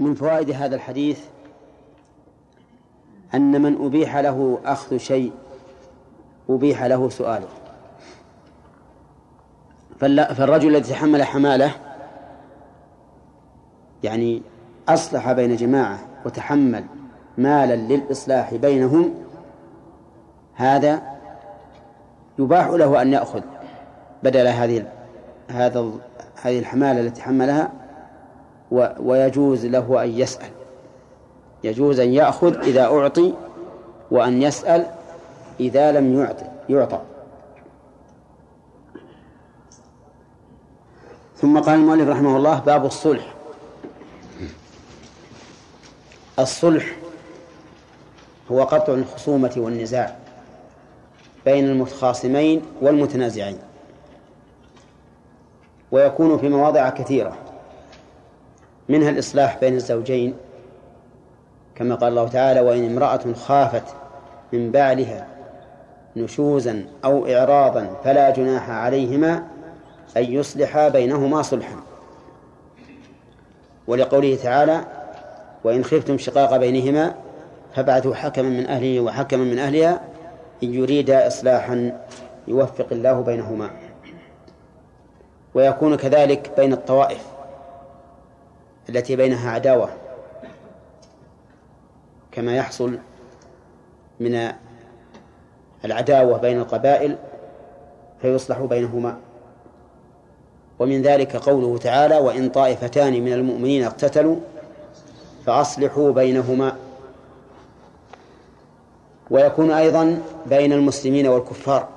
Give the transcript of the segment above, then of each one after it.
من فوائد هذا الحديث أن من أبيح له أخذ شيء أبيح له سؤاله. فالرجل الذي تحمل حمالة يعني أصلح بين جماعة وتحمل مالا للإصلاح بينهم هذا يباح له أن يأخذ بدل هذه هذا هذه الحمالة التي حملها ويجوز له أن يسأل. يجوز أن يأخذ إذا أعطي وأن يسأل إذا لم يعطي يعطى. ثم قال المؤلف رحمه الله باب الصلح. الصلح هو قطع الخصومة والنزاع بين المتخاصمين والمتنازعين ويكون في مواضع كثيرة. منها الإصلاح بين الزوجين كما قال الله تعالى وإن امرأة خافت من بعلها نشوزا أو إعراضا فلا جناح عليهما أن يصلحا بينهما صلحا. ولقوله تعالى وإن خفتم شقاق بينهما فابعثوا حكما من أهله وحكما من أهلها إن يريدا إصلاحا يوفق الله بينهما. ويكون كذلك بين الطوائف. التي بينها عداوة كما يحصل من العداوة بين القبائل فيصلح بينهما. ومن ذلك قوله تعالى وإن طائفتان من المؤمنين اقتتلوا فأصلحوا بينهما ويكون أيضا بين المسلمين والكفار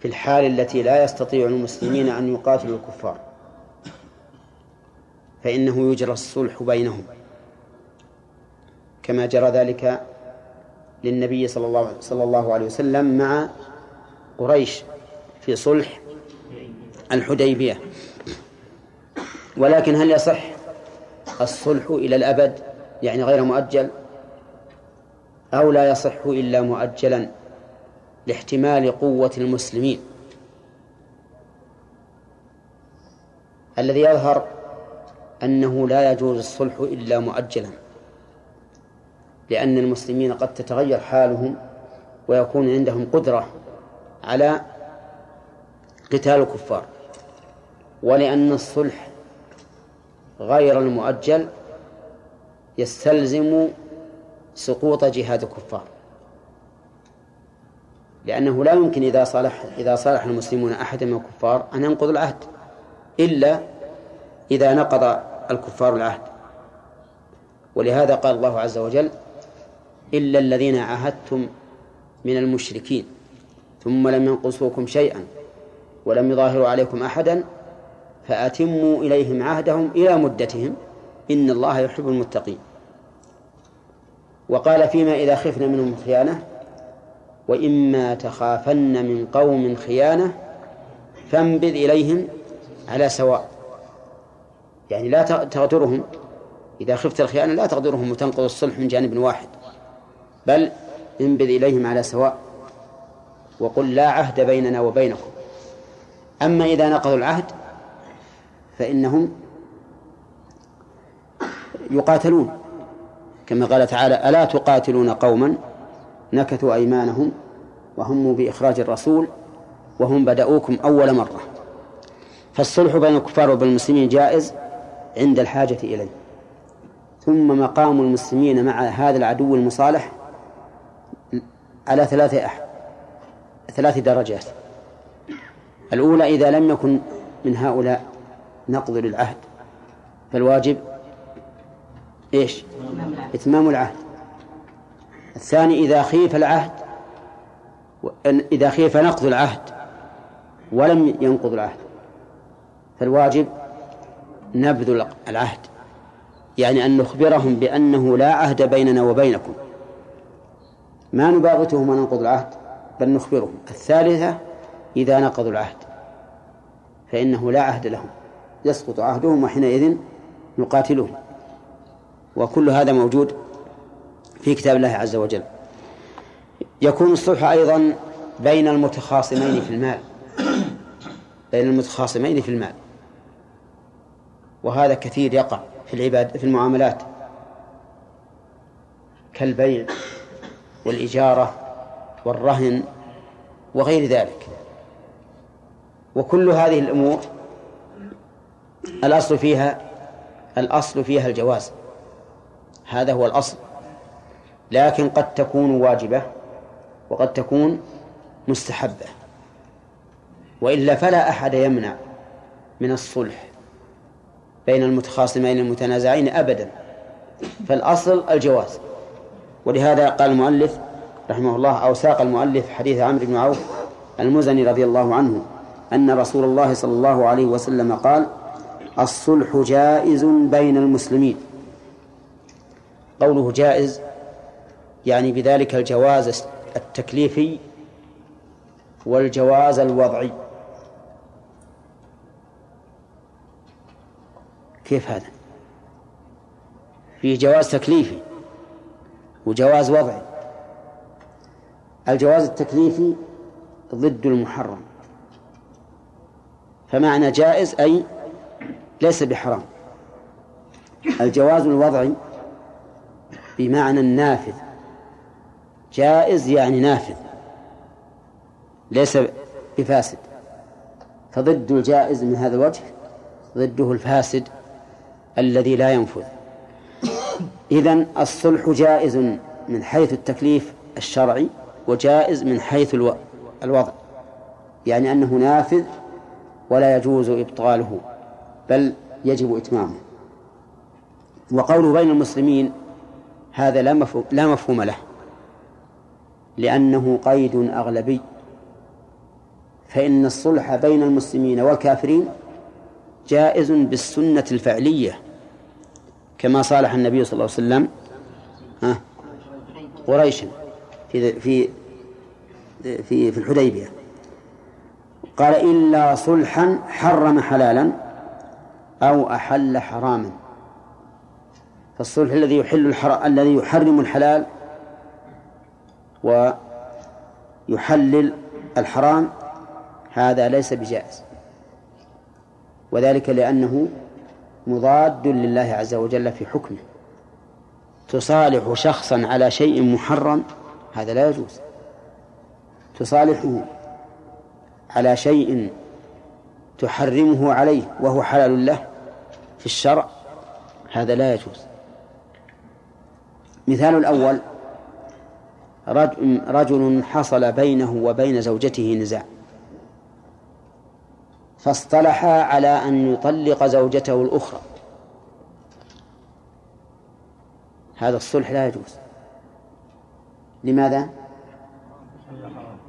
في الحال التي لا يستطيع المسلمين أن يقاتلوا الكفار. فإنه يجرى الصلح بينهم. كما جرى ذلك للنبي صلى الله صلى الله عليه وسلم مع قريش في صلح الحديبية. ولكن هل يصح الصلح إلى الأبد يعني غير مؤجل؟ أو لا يصح إلا مؤجلا لاحتمال قوة المسلمين؟ الذي يظهر أنه لا يجوز الصلح إلا مؤجلا لأن المسلمين قد تتغير حالهم ويكون عندهم قدرة على قتال الكفار. ولأن الصلح غير المؤجل يستلزم سقوط جهاد الكفار لأنه لا يمكن إذا صالح إذا صالح المسلمون أحدا من الكفار أن ينقض العهد إلا إذا نقض الكفار العهد ولهذا قال الله عز وجل إلا الذين عاهدتم من المشركين ثم لم ينقصوكم شيئا ولم يظاهروا عليكم أحدا فأتموا إليهم عهدهم إلى مدتهم. إن الله يحب المتقين. وقال فيما إذا خفنا منهم خيانة وإما تخافن من قوم خيانة فانبذ إليهم على سواء. يعني لا تغدرهم. إذا خفت الخيانة لا تغدرهم وتنقض الصلح من جانب واحد. بل انبذ إليهم على سواء وقل لا عهد بيننا وبينكم. أما إذا نقضوا العهد فإنهم يقاتلون. كما قال تعالى ألا تقاتلون قوما نكثوا أيمانهم وهموا بإخراج الرسول وهم بدأوكم أول مرة. فالصلح بين الكفار وبين المسلمين جائز عند الحاجة إليه. ثم مقام المسلمين مع هذا العدو المصالح على ثلاث أح... ثلاث درجات. الأولى إذا لم يكن من هؤلاء نقض للعهد فالواجب إيش؟ إتمام العهد. الثاني إذا خيف العهد إذا خيف نقض العهد ولم ينقض العهد فالواجب نبذ العهد. يعني أن نخبرهم بأنه لا عهد بيننا وبينكم. ما نباغتهم وننقض العهد بل نخبرهم. الثالثة إذا نقضوا العهد فإنه لا عهد لهم. يسقط عهدهم وحينئذ نقاتلهم. وكل هذا موجود في كتاب الله عز وجل. يكون الصلح أيضا بين المتخاصمين في المال. بين المتخاصمين في المال. وهذا كثير يقع في العباد في المعاملات. كالبيع والإجارة والرهن وغير ذلك. وكل هذه الأمور الأصل فيها الأصل فيها الجواز. هذا هو الأصل. لكن قد تكون واجبة وقد تكون مستحبة. وإلا فلا أحد يمنع من الصلح. بين المتخاصمين المتنازعين أبدا. فالأصل الجواز. ولهذا قال المؤلف رحمه الله أو ساق المؤلف حديث عمرو بن عوف المزني رضي الله عنه أن رسول الله صلى الله عليه وسلم قال الصلح جائز بين المسلمين. قوله جائز يعني بذلك الجواز التكليفي والجواز الوضعي. كيف هذا؟ في جواز تكليفي وجواز وضعي الجواز التكليفي ضد المحرم. فمعنى جائز أي ليس بحرام. الجواز الوضعي بمعنى النافذ. جائز يعني نافذ ليس بفاسد. فضد الجائز من هذا الوجه ضده الفاسد الذي لا ينفذ. إذن الصلح جائز من حيث التكليف الشرعي وجائز من حيث الوضع. يعني أنه نافذ ولا يجوز إبطاله بل يجب إتمامه. وقوله بين المسلمين هذا لا مفهوم, لا مفهوم له لأنه قيد أغلبي. فإن الصلح بين المسلمين والكافرين جائز بالسنة الفعلية. كما صالح النبي صلى الله عليه وسلم قريشا في في في في الحديبية قال إلا صلحا حرم حلالا أو أحل حراما فالصلح الذي يحل. الذي يحرم الحلال ويحلل الحرام هذا ليس بجائز وذلك لأنه مضاد لله عز وجل في حكمه. تصالح شخصا على شيء محرم هذا لا يجوز. تصالحه على شيء تحرمه عليه وهو حلال له في الشرع هذا لا يجوز. مثال الأول رجل حصل بينه وبين زوجته نزاع. فاصطلحا على أن يطلق زوجته الأخرى. هذا الصلح لا يجوز. لماذا؟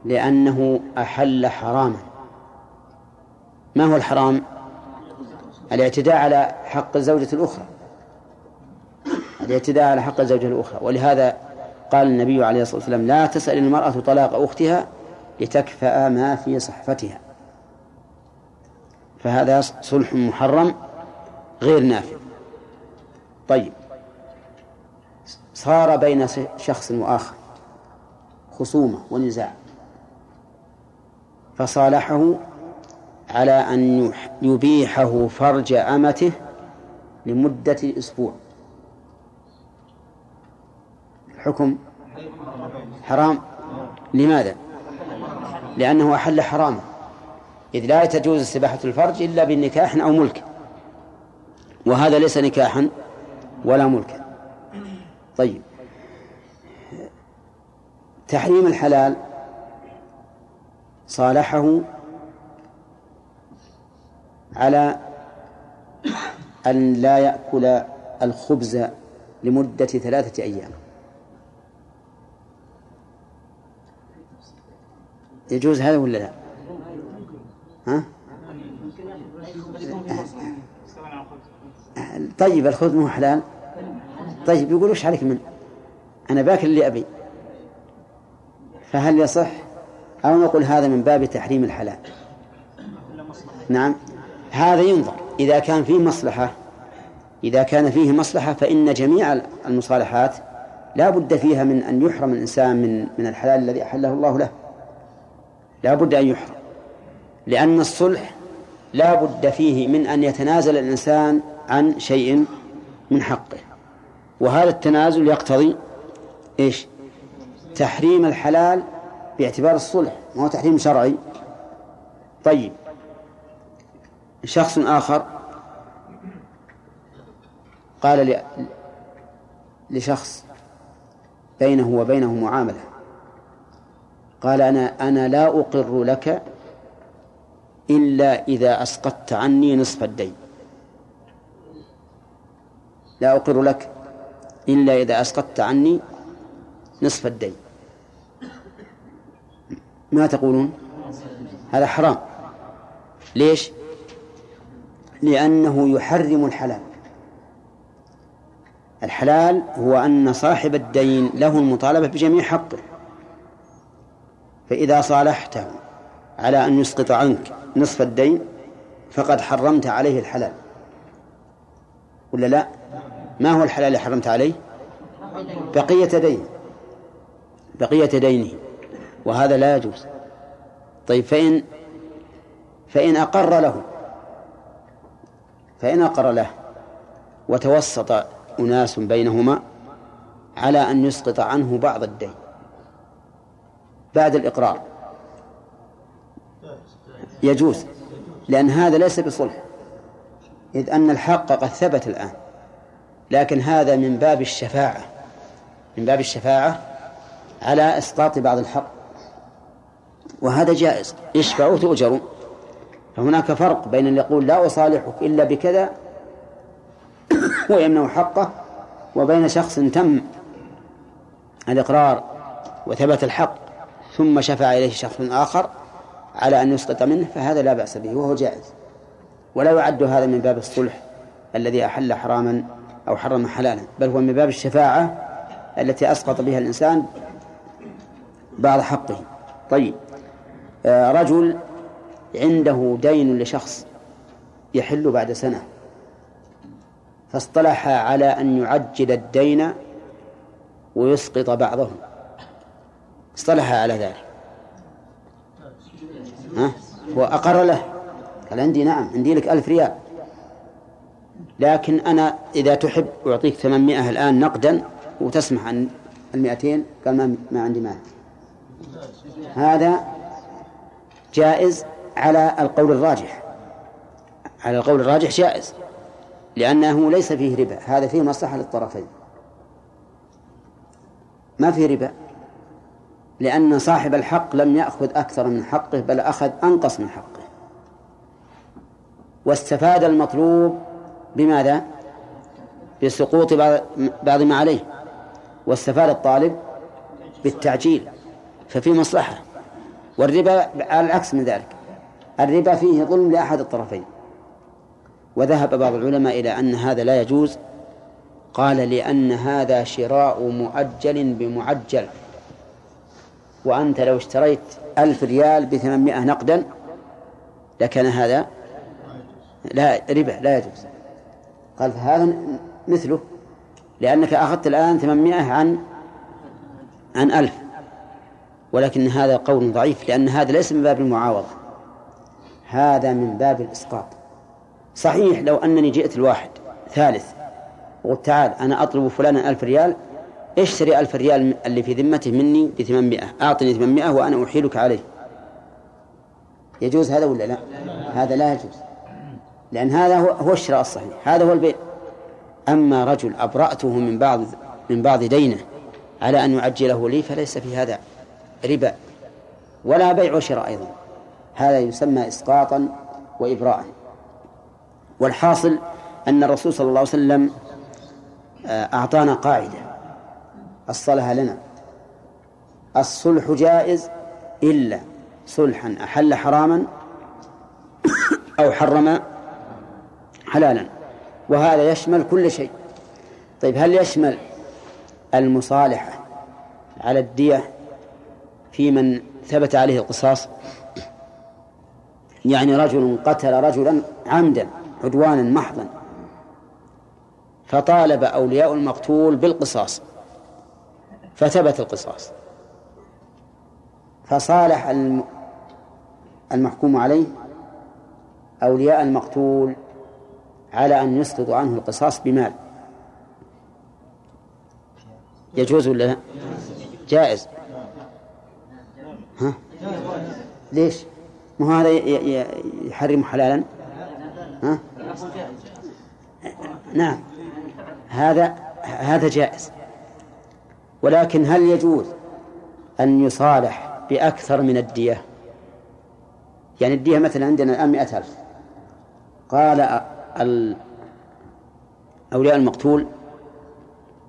لأنه أحل حراما. ما هو الحرام؟ الاعتداء على حق الزوجة الأخرى. الاعتداء على حق الزوجة الأخرى. ولهذا قال النبي عليه الصلاة والسلام لا تسأل المرأة طلاق أختها لتكفأ ما في صحفتها. فهذا صلح محرم غير نافع. طيب. صار بين شخص وآخر خصومة ونزاع. فصالحه على أن يبيحه فرج أمته لمدة أسبوع. حكم حرام. لماذا؟ لأنه أحل حراما إذ لا تجوز استباحة الفرج إلا بالنكاح أو ملك. وهذا ليس نكاحا ولا ملكا. طيب. تحريم الحلال صالحه على أن لا يأكل الخبز لمدة ثلاثة أيام. يجوز هذا ولا لا؟ ها؟ طيب الخبز مو حلال؟ طيب يقول وش عليك من؟ أنا باكل اللي أبي. فهل يصح؟ أو نقول هذا من باب تحريم الحلال. نعم. هذا ينظر. إذا كان فيه مصلحة إذا كان فيه مصلحة فإن جميع المصالحات لا بد فيها من أن يحرم الإنسان من من الحلال الذي أحله الله له. لا بد أن يحرم. لأن الصلح لا بد فيه من أن يتنازل الإنسان عن شيء من حقه. وهذا التنازل يقتضي إيش؟ تحريم الحلال باعتبار الصلح ما هو تحريم شرعي. طيب. شخص آخر قال لشخص بينه وبينه معاملة. قال أنا أنا لا أقر لك إلا إذا أسقطت عني نصف الدين. لا أقر لك إلا إذا أسقطت عني نصف الدين. ما تقولون؟ هذا حرام. ليش؟ لأنه يحرم الحلال. الحلال هو أن صاحب الدين له المطالبة بجميع حقه. فإذا صالحته على أن يسقط عنك نصف الدين فقد حرمت عليه الحلال. ولا لا؟ ما هو الحلال اللي حرمت عليه؟ بقية دين. بقية دينه. وهذا لا يجوز. طيب فإن فإن أقر له فإن أقر له وتوسط أناس بينهما على أن يسقط عنه بعض الدين بعد الإقرار. يجوز لأن هذا ليس بصلح إذ أن الحق قد ثبت الآن لكن هذا من باب الشفاعة من باب الشفاعة على إسقاط بعض الحق وهذا جائز يشفع تؤجر فهناك فرق بين اللي يقول لا أصالحك إلا بكذا ويمنع حقه وبين شخص تم الإقرار وثبت الحق ثم شفع إليه شخص آخر على أن يسقط منه فهذا لا بأس به وهو جائز. ولا يعد هذا من باب الصلح الذي أحل حراما أو حرم حلالا بل هو من باب الشفاعة التي أسقط بها الإنسان بعض حقه. طيب آه، رجل عنده دين لشخص يحل بعد سنة فاصطلح على أن يعجل الدين ويسقط بعضه. اصطلح على ذلك. ها؟ وأقر له. قال عندي نعم عندي لك ألف ريال. لكن أنا إذا تحب أعطيك ثمانمائة الآن نقدا وتسمح عن المئتين قال ما, ما عندي مال هذا جائز على القول الراجح. على القول الراجح جائز لأنه ليس فيه ربا. هذا فيه مصلحة للطرفين. ما فيه ربا. لأن صاحب الحق لم يأخذ أكثر من حقه بل أخذ أنقص من حقه. واستفاد المطلوب بماذا؟ بسقوط بعض ما عليه. واستفاد الطالب بالتعجيل ففي مصلحة. والربا على العكس من ذلك. الربا فيه ظلم لأحد الطرفين. وذهب بعض العلماء إلى أن هذا لا يجوز. قال لأن هذا شراء مؤجل بمعجل. وأنت لو اشتريت ألف ريال بثمانمائة نقدا لكان هذا لا ربا لا يجوز. قال فهذا مثله لأنك أخذت الآن ثمانمائة عن عن ألف. ولكن هذا قول ضعيف لأن هذا ليس من باب المعاوضة. هذا من باب الإسقاط. صحيح لو أنني جئت الواحد ثالث وقلت تعال أنا أطلب فلانا ألف ريال اشتري ألف ريال اللي في ذمته مني بثمانمائة؟ أعطني ثمانمائة وأنا أحيلك عليه. يجوز هذا ولا لا؟ هذا لا يجوز. لأن هذا هو الشراء الصحيح. هذا هو البيع. أما رجل أبرأته من بعض من بعض دينه على أن يعجله لي فليس في هذا ربا. ولا بيع وشراء أيضا. هذا يسمى إسقاطا وإبراء. والحاصل أن الرسول صلى الله عليه وسلم آه، أعطانا قاعدة. أصلها لنا. الصلح جائز إلا صلحا أحل حراما أو حرم حلالا. وهذا يشمل كل شيء. طيب هل يشمل المصالحة على الدية في من ثبت عليه القصاص؟ يعني رجل قتل رجلا عمدا عدوانا محضا فطالب أولياء المقتول بالقصاص. فثبت القصاص فصالح المحكوم عليه أولياء المقتول على أن يسقط عنه القصاص بمال يجوز ولا لا؟ جائز ها؟ ليش؟ ما هذا يحرم حلالا؟ ها؟ نعم هذا هذا جائز ولكن هل يجوز أن يصالح بأكثر من الدية؟ يعني الدية مثلا عندنا الآن مئة ألف. قال أولياء المقتول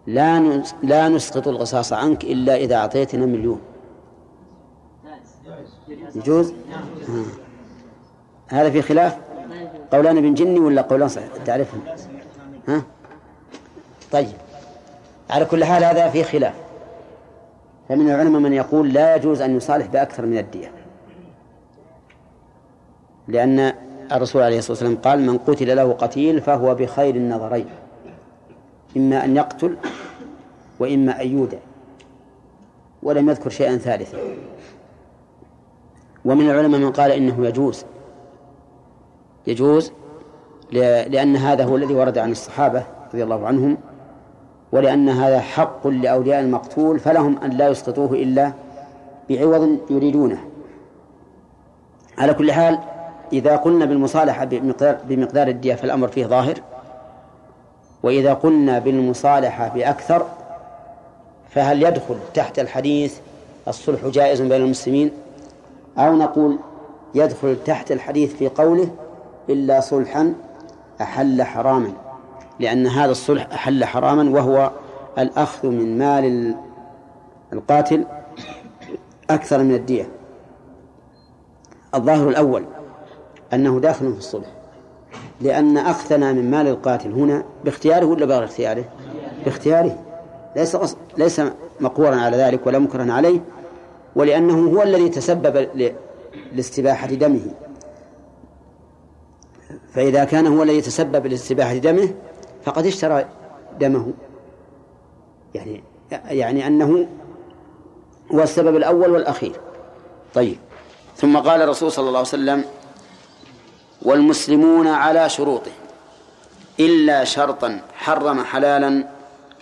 لا لا نسقط القصاص عنك إلا إذا أعطيتنا مليون. يجوز؟ آه. هذا في خلاف؟ قولان ابن جني ولا قولان صحيح تعرفهم. ها؟ طيب. على كل حال هذا في خلاف. فمن العلماء من يقول لا يجوز أن يصالح بأكثر من الدية. لأن الرسول عليه الصلاة والسلام قال من قتل له قتيل فهو بخير النظرين. إما أن يقتل وإما أن يودع. ولم يذكر شيئا ثالثا. ومن العلماء من قال إنه يجوز. يجوز لأن هذا هو الذي ورد عن الصحابة رضي الله عنهم. ولأن هذا حق لأولياء المقتول فلهم أن لا يسقطوه إلا بعوض يريدونه. على كل حال إذا قلنا بالمصالحة بمقدار, بمقدار الدية فالأمر فيه ظاهر. وإذا قلنا بالمصالحة بأكثر فهل يدخل تحت الحديث الصلح جائز بين المسلمين؟ أو نقول يدخل تحت الحديث في قوله إلا صلحا أحل حراما. لأن هذا الصلح أحل حراما وهو الأخذ من مال القاتل أكثر من الدية. الظاهر الأول أنه داخل في الصلح لأن أخذنا من مال القاتل هنا باختياره ولا بغير اختياره؟ باختياره. ليس ليس مقورا على ذلك ولا مكرها عليه ولأنه هو الذي تسبب لاستباحة دمه. فإذا كان هو الذي تسبب لاستباحة دمه فقد اشترى دمه. يعني يعني أنه هو السبب الأول والأخير. طيب. ثم قال الرسول صلى الله عليه وسلم والمسلمون على شروطه إلا شرطا حرم حلالا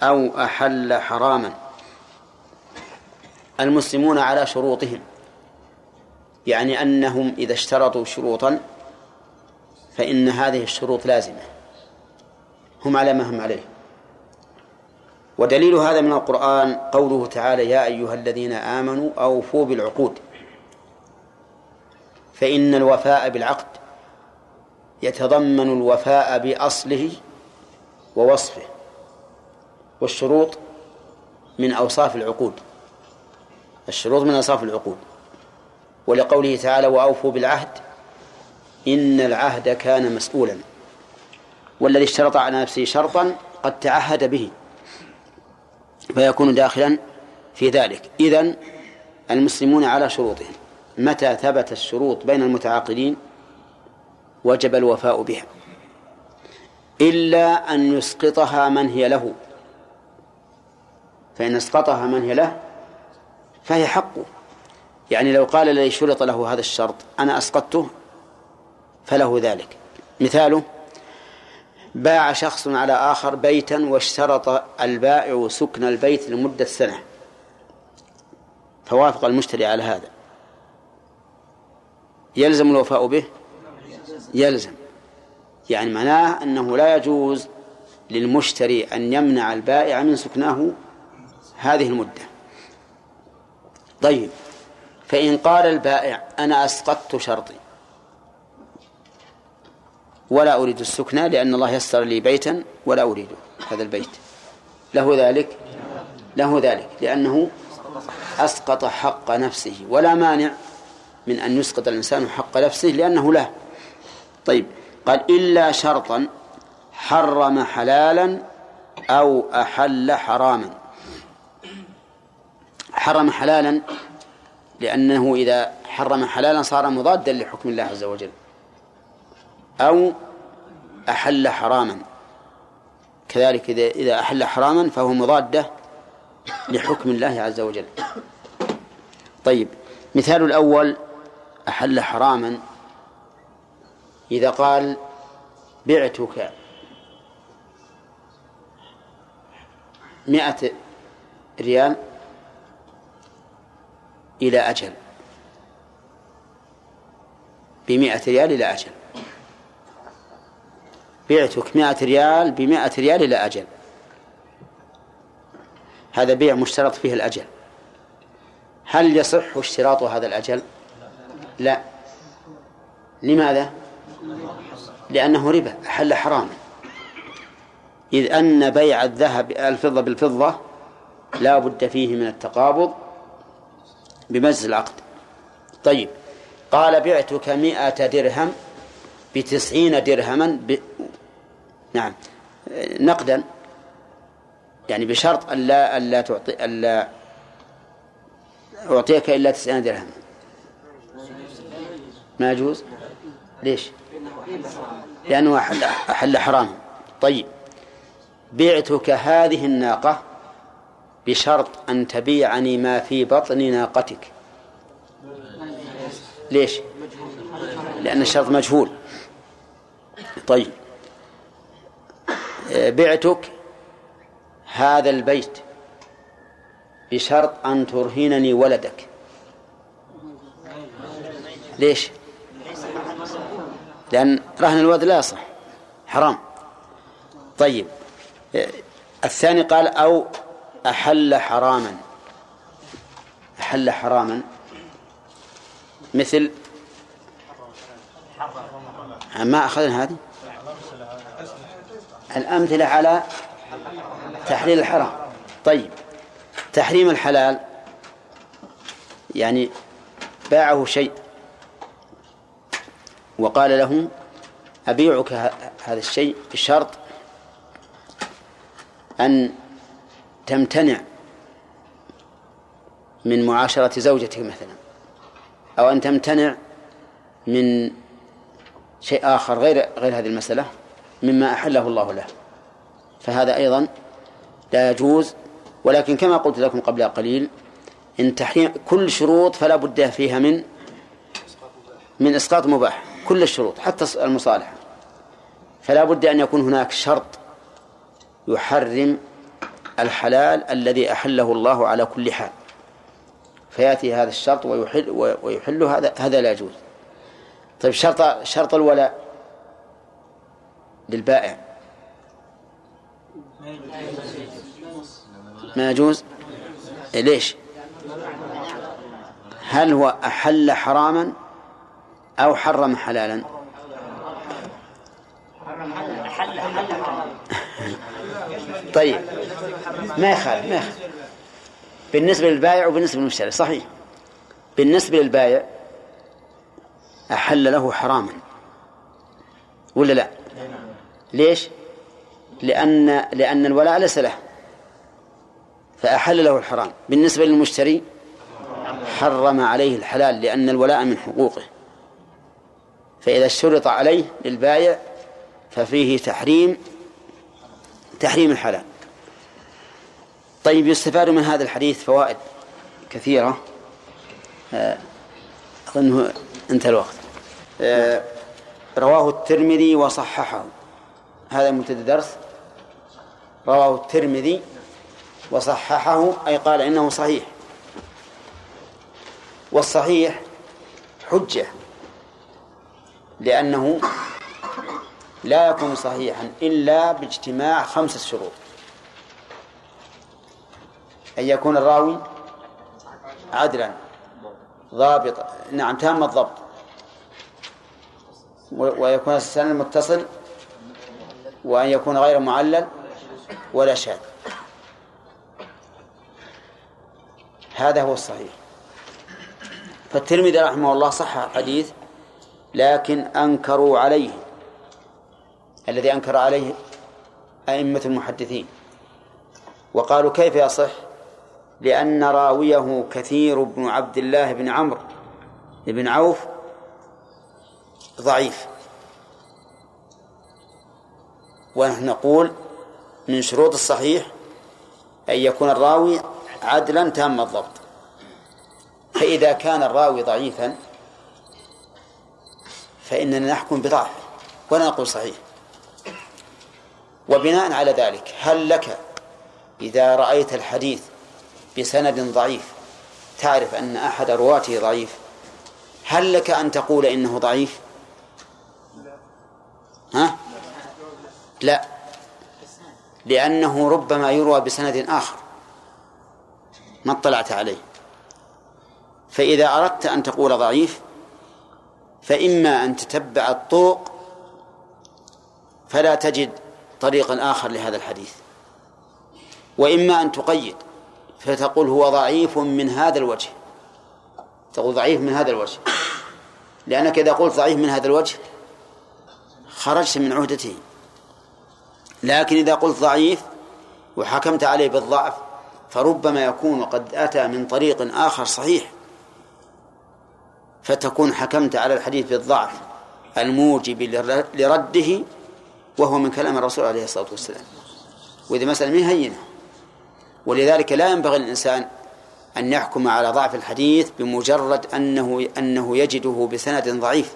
أو أحل حراما. المسلمون على شروطهم. يعني أنهم إذا اشترطوا شروطا فإن هذه الشروط لازمة. هم على ما هم عليه. ودليل هذا من القرآن قوله تعالى يا أيها الذين آمنوا أوفوا بالعقود. فإن الوفاء بالعقد يتضمن الوفاء بأصله ووصفه والشروط من أوصاف العقود. الشروط من أوصاف العقود. ولقوله تعالى وأوفوا بالعهد إن العهد كان مسؤولا. والذي اشترط على نفسه شرطا قد تعهد به فيكون داخلا في ذلك. إذن المسلمون على شروطهم. متى ثبت الشروط بين المتعاقدين؟ وجب الوفاء بها. إلا أن يسقطها من هي له. فإن اسقطها من هي له فهي حقه يعني لو قال الذي شرط له هذا الشرط أنا أسقطته فله ذلك. مثاله باع شخص على آخر بيتا واشترط البائع سكن البيت لمدة سنة. فوافق المشتري على هذا. يلزم الوفاء به؟ يلزم. يعني معناه أنه لا يجوز للمشتري أن يمنع البائع من سكناه هذه المدة. طيب فإن قال البائع أنا أسقطت شرطي ولا أريد السكنى لأن الله يسر لي بيتا ولا أريده هذا البيت. له ذلك؟ له ذلك لأنه أسقط حق نفسه ولا مانع من أن يسقط الإنسان حق نفسه لأنه له. طيب قال إلا شرطا حرم حلالا أو أحل حراما. حرم حلالا لأنه إذا حرم حلالا صار مضادا لحكم الله عز وجل. أو أحل حراما. كذلك إذا إذا أحل حراما فهو مضادة لحكم الله عز وجل. طيب مثال الأول أحل حراما. إذا قال بعتك مئة ريال إلى أجل. بمئة ريال إلى أجل. بعتك مئة ريال بمئة ريال إلى أجل. هذا بيع مشترط فيه الأجل. هل يصح اشتراط هذا الأجل؟ لا. لماذا؟ لأنه ربا أحل حراما. إذ أن بيع الذهب الفضة بالفضة لا بد فيه من التقابض بمجلس العقد. طيب. قال بعتك مئة درهم بتسعين درهما. نعم. نقدا. يعني بشرط ألا ألا تعطي ألا أعطيك إلا تسعين درهم. ما يجوز؟ ليش؟ لأنه أحل, أحل حرام. طيب. بعتك هذه الناقة بشرط أن تبيعني ما في بطن ناقتك. ليش؟ لأن الشرط مجهول. طيب. بعتك هذا البيت بشرط أن ترهنني ولدك. ليش؟ لأن رهن الولد لا يصح حرام. طيب الثاني قال أو أحل حراما. أحل حراما. مثل ما أخذنا هذه؟ الأمثلة على تحليل الحرام. طيب. تحريم الحلال يعني باعه شيء وقال له أبيعك هذا الشيء بشرط أن تمتنع من معاشرة زوجتك مثلا أو أن تمتنع من شيء آخر غير غير هذه المسألة. مما أحله الله له. فهذا أيضا لا يجوز. ولكن كما قلت لكم قبل قليل إن تحريم كل شروط فلا بد فيها من من إسقاط مباح. كل الشروط حتى المصالحة. فلا بد أن يكون هناك شرط يحرم الحلال الذي أحله الله على كل حال. فيأتي هذا الشرط ويحل ويحل هذا هذا لا يجوز. طيب شرط شرط الولاء. للبائع. ما يجوز؟ ليش؟ هل هو أحل حراما أو حرم حلالا؟ طيب ما يخالف ما يخالف. بالنسبة للبائع وبالنسبة للمشتري صحيح. بالنسبة للبائع أحل له حراما ولا لا؟ ليش؟ لأن لأن الولاء ليس له. فأحل له الحرام. بالنسبة للمشتري حرم عليه الحلال لأن الولاء من حقوقه. فإذا اشترط عليه للبايع ففيه تحريم تحريم الحلال. طيب يستفاد من هذا الحديث فوائد كثيرة. آه، أظنه انتهى الوقت. آه، رواه الترمذي وصححه. هذا منتدى درس رواه الترمذي وصححه أي قال إنه صحيح. والصحيح حجة لأنه لا يكون صحيحا إلا باجتماع خمسة شروط. أن يكون الراوي عدلا ضابط نعم تام الضبط. ويكون السند متصل وأن يكون غير معلل ولا شاذ. هذا هو الصحيح. فالترمذي رحمه الله صح الحديث لكن أنكروا عليه. الذي أنكر عليه أئمة المحدثين. وقالوا كيف يصح؟ لأن راويه كثير بن عبد الله بن عمرو بن عوف ضعيف. ونحن نقول من شروط الصحيح أن يكون الراوي عدلا تام الضبط. فإذا كان الراوي ضعيفا فإننا نحكم بضعف ولا نقول صحيح. وبناء على ذلك هل لك إذا رأيت الحديث بسند ضعيف تعرف أن أحد رواته ضعيف؟ هل لك أن تقول إنه ضعيف؟ ها؟ لا. لأنه ربما يروى بسند آخر ما اطلعت عليه. فإذا أردت أن تقول ضعيف فإما أن تتبع الطرق فلا تجد طريقا آخر لهذا الحديث. وإما أن تقيد فتقول هو ضعيف من هذا الوجه. تقول ضعيف من هذا الوجه. لأنك إذا قلت ضعيف من هذا الوجه خرجت من عهدته. لكن إذا قلت ضعيف وحكمت عليه بالضعف فربما يكون قد أتى من طريق آخر صحيح. فتكون حكمت على الحديث بالضعف الموجب لرده وهو من كلام الرسول عليه الصلاة والسلام. وإذا مسألة من هينة. ولذلك لا ينبغي للإنسان أن يحكم على ضعف الحديث بمجرد أنه أنه يجده بسند ضعيف.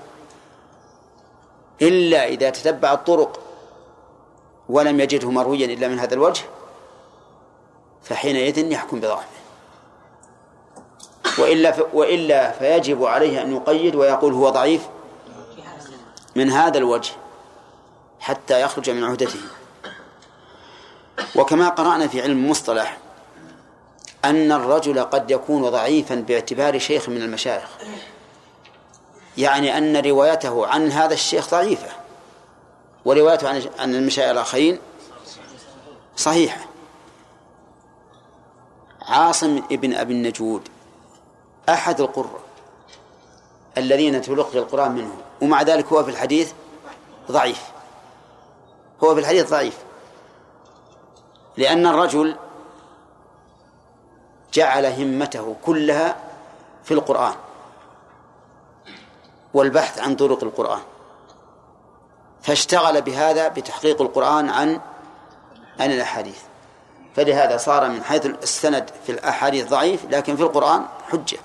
إلا إذا تتبع الطرق ولم يجده مرويا إلا من هذا الوجه فحينئذ يحكم بضعفه. وإلا وإلا فيجب عليه أن يقيد ويقول هو ضعيف من هذا الوجه حتى يخرج من عهدته. وكما قرأنا في علم المصطلح أن الرجل قد يكون ضعيفا باعتبار شيخ من المشايخ. يعني أن روايته عن هذا الشيخ ضعيفة. وروايته عن عن المشايخ الآخرين صحيحة. عاصم ابن أبي النجود أحد القراء الذين تلقي القرآن منه ومع ذلك هو في الحديث ضعيف. هو في الحديث ضعيف. لأن الرجل جعل همته كلها في القرآن والبحث عن طرق القرآن. فاشتغل بهذا بتحقيق القرآن عن عن الأحاديث. فلهذا صار من حيث السند في الأحاديث ضعيف لكن في القرآن حجة.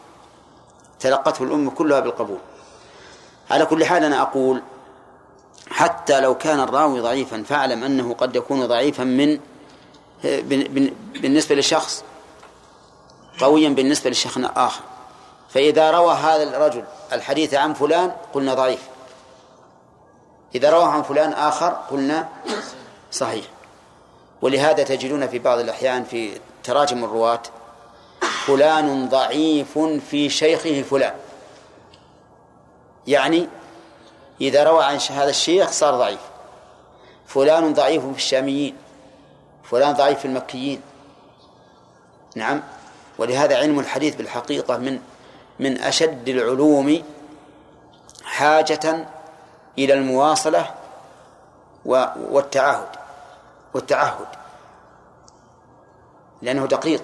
تلقته الأمة كلها بالقبول. على كل حال أنا أقول حتى لو كان الراوي ضعيفا فاعلم أنه قد يكون ضعيفا من بالنسبة لشخص قويا بالنسبة لشيخ آخر فإذا روى هذا الرجل الحديث عن فلان قلنا ضعيف. إذا روى عن فلان آخر قلنا صحيح. ولهذا تجدون في بعض الأحيان في تراجم الرواة فلان ضعيف في شيخه فلان. يعني إذا روى عن هذا الشيخ صار ضعيف. فلان ضعيف في الشاميين فلان ضعيف في المكيين. نعم. ولهذا علم الحديث بالحقيقة من من أشد العلوم حاجة إلى المواصلة والتعاهد والتعهد لأنه دقيق.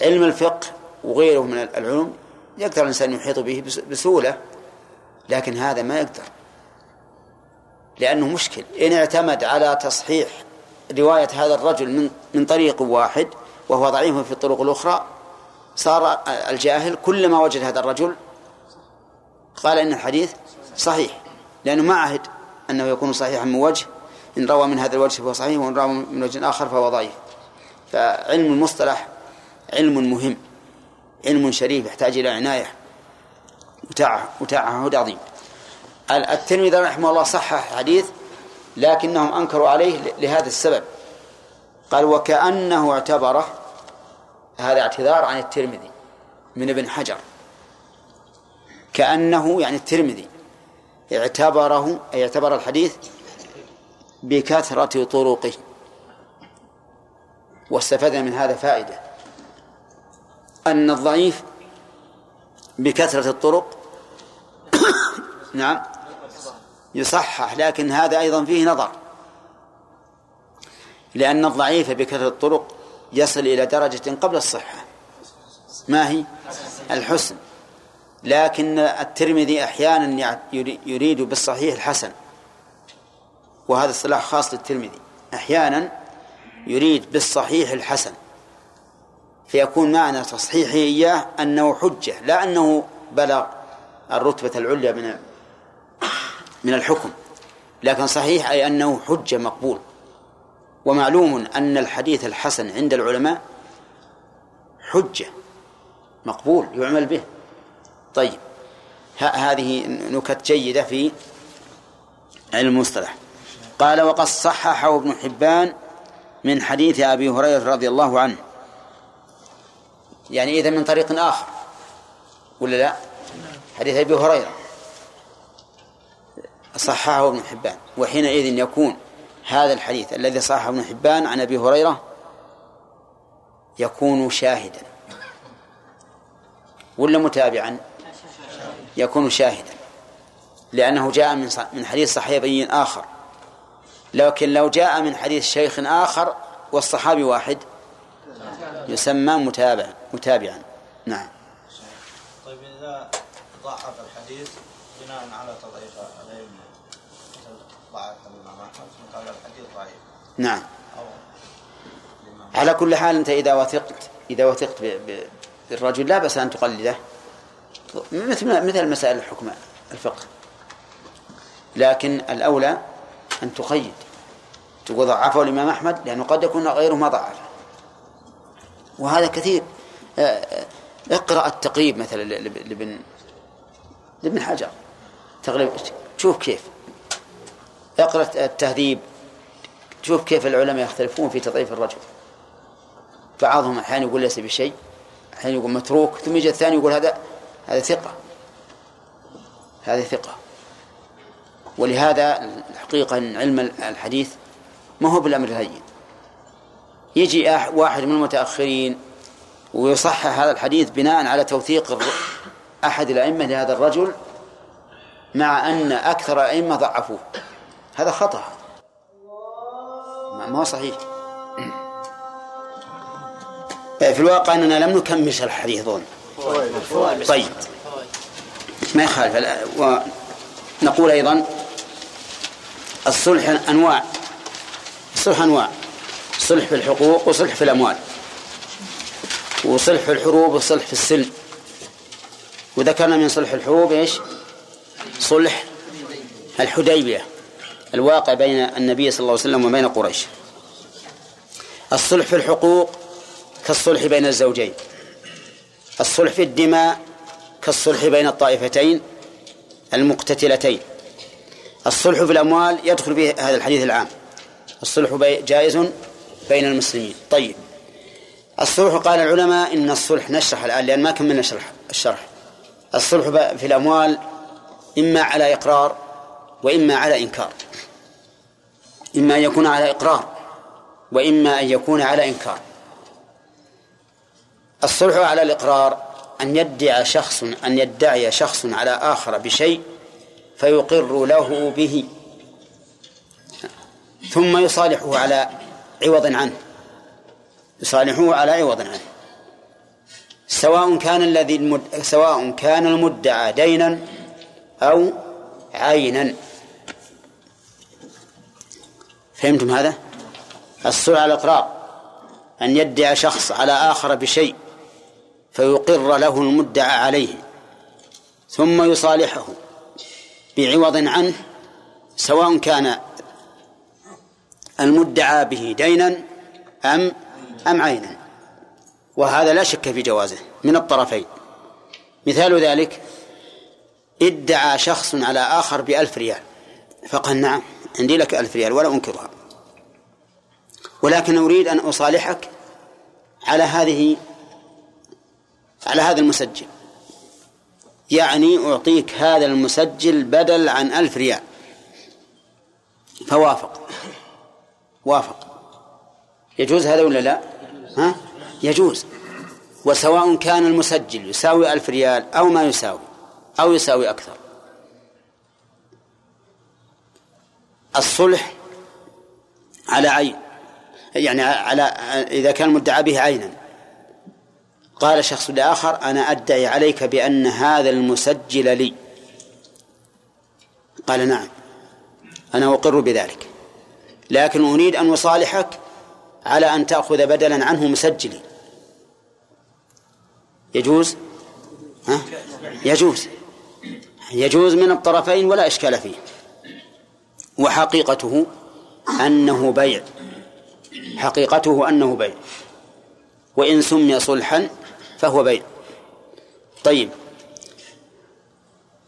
علم الفقه وغيره من العلوم يقدر الإنسان يحيط به بسهولة لكن هذا ما يقدر. لأنه مشكل. إن اعتمد على تصحيح رواية هذا الرجل من من طريق واحد وهو ضعيف في الطرق الأخرى صار الجاهل كلما وجد هذا الرجل قال إن الحديث صحيح. لأنه ما عهد أنه يكون صحيحا من وجه إن روى من هذا الوجه فهو صحيح وإن روى من وجه آخر فهو ضعيف. فعلم المصطلح علم مهم علم شريف يحتاج إلى عناية وتعهد عظيم. الترمذي رحمه الله صحح حديث لكنهم أنكروا عليه لهذا السبب. قال وكأنه اعتبره هذا اعتذار عن الترمذي من ابن حجر. كأنه يعني الترمذي. اعتبره أي اعتبر الحديث بكثرة طرقه واستفدنا من هذا فائدة. أن الضعيف بكثرة الطرق نعم يصحح لكن هذا أيضا فيه نظر. لأن الضعيف بكثرة الطرق يصل إلى درجة قبل الصحة. ما هي؟ الحسن. لكن الترمذي أحيانا يريد بالصحيح الحسن وهذا الصلاح خاص للترمذي. أحيانا يريد بالصحيح الحسن فيكون معنى تصحيحه إياه أنه حجة لا أنه بلغ الرتبة العليا من من الحكم لكن صحيح أي أنه حجة مقبول. ومعلوم أن الحديث الحسن عند العلماء حجة مقبول يعمل به. طيب. هذه نكت جيدة في علم المصطلح. قال وقد صححه ابن حبان من حديث أبي هريرة رضي الله عنه. يعني إذا من طريق آخر. ولا لا؟ حديث أبي هريرة. صححه ابن حبان. وحينئذ يكون هذا الحديث الذي صححه ابن حبان عن أبي هريرة يكون شاهدا. ولا متابعا؟ يكون شاهدا لأنه جاء من من حديث صحابي آخر. لكن لو جاء من حديث شيخ آخر والصحابي واحد يسمى متابع متابعا. نعم. طيب إذا ضعف الحديث بناء على تضعيف الأئمة ضعف الإمام أحمد قال الحديث ضعيف. نعم. على كل حال أنت إذا وثقت إذا وثقت بالرجل لا بأس أن تقلده. مثل مثل مسائل الحكم الفقه. لكن الأولى أن تقيد تقول ضعفه الإمام أحمد لأنه قد يكون غيره ما ضعفه. وهذا كثير. آه، آه، اقرأ التقريب مثلا لابن لابن حجر. تقريب شوف كيف. اقرأ التهذيب. شوف كيف العلماء يختلفون في تضعيف الرجل. بعضهم أحيانا يقول ليس بشيء أحيانا يقول متروك ثم يجي الثاني يقول هذا هذا ثقة. هذه ثقة. ولهذا الحقيقة أن علم الحديث ما هو بالأمر الهين. يجي واحد من المتأخرين ويصحح هذا الحديث بناء على توثيق أحد الأئمة لهذا الرجل مع أن أكثر الأئمة ضعفوه. هذا خطأ. ما هو صحيح. في الواقع أننا لم نكمل الحديث ظن طيب. ما يخالف. ونقول أيضا الصلح أنواع. الصلح أنواع. صلح في الحقوق وصلح في الأموال. وصلح في الحروب وصلح في السلم. وذكرنا من صلح الحروب إيش؟ صلح الحديبية. الواقع بين النبي صلى الله عليه وسلم وبين قريش. الصلح في الحقوق كالصلح بين الزوجين. الصلح في الدماء كالصلح بين الطائفتين المقتتلتين. الصلح في الأموال يدخل به هذا الحديث العام. الصلح جائز بين المسلمين. طيب. الصلح قال العلماء إن الصلح نشرح الآن لأن ما كملنا شرح الشرح. الصلح في الأموال إما على إقرار وإما على إنكار. إما أن يكون على إقرار وإما أن يكون على إنكار. الصلح على الإقرار أن يدعي شخص أن يدعي شخص على آخر بشيء فيقر له به. ثم يصالحه على عوض عنه. يصالحه على عوض عنه. سواء كان الذي المد... سواء كان المدعى دينا أو عينا. فهمتم هذا؟ الصلح على الإقرار أن يدعي شخص على آخر بشيء فيقر له المدعى عليه ثم يصالحه بعوض عنه سواء كان المدعى به دينا أم أم عينا. وهذا لا شك في جوازه من الطرفين. مثال ذلك ادعى شخص على آخر بألف ريال فقال نعم عندي لك ألف ريال ولا أنكرها ولكن أريد أن أصالحك على هذه على هذا المسجل. يعني أعطيك هذا المسجل بدل عن ألف ريال. فوافق. وافق. يجوز هذا ولا لا؟ ها؟ يجوز. وسواء كان المسجل يساوي ألف ريال أو ما يساوي أو يساوي أكثر. الصلح على عين يعني على إذا كان المدعى به عينا. قال شخص لآخر أنا أدعي عليك بأن هذا المسجل لي. قال نعم أنا أقر بذلك. لكن أريد أن أصالحك على أن تأخذ بدلا عنه مسجلي. يجوز؟ ها؟ يجوز. يجوز من الطرفين ولا إشكال فيه. وحقيقته أنه بيع. حقيقته أنه بيع. وإن سمي صلحا فهو بيع طيب.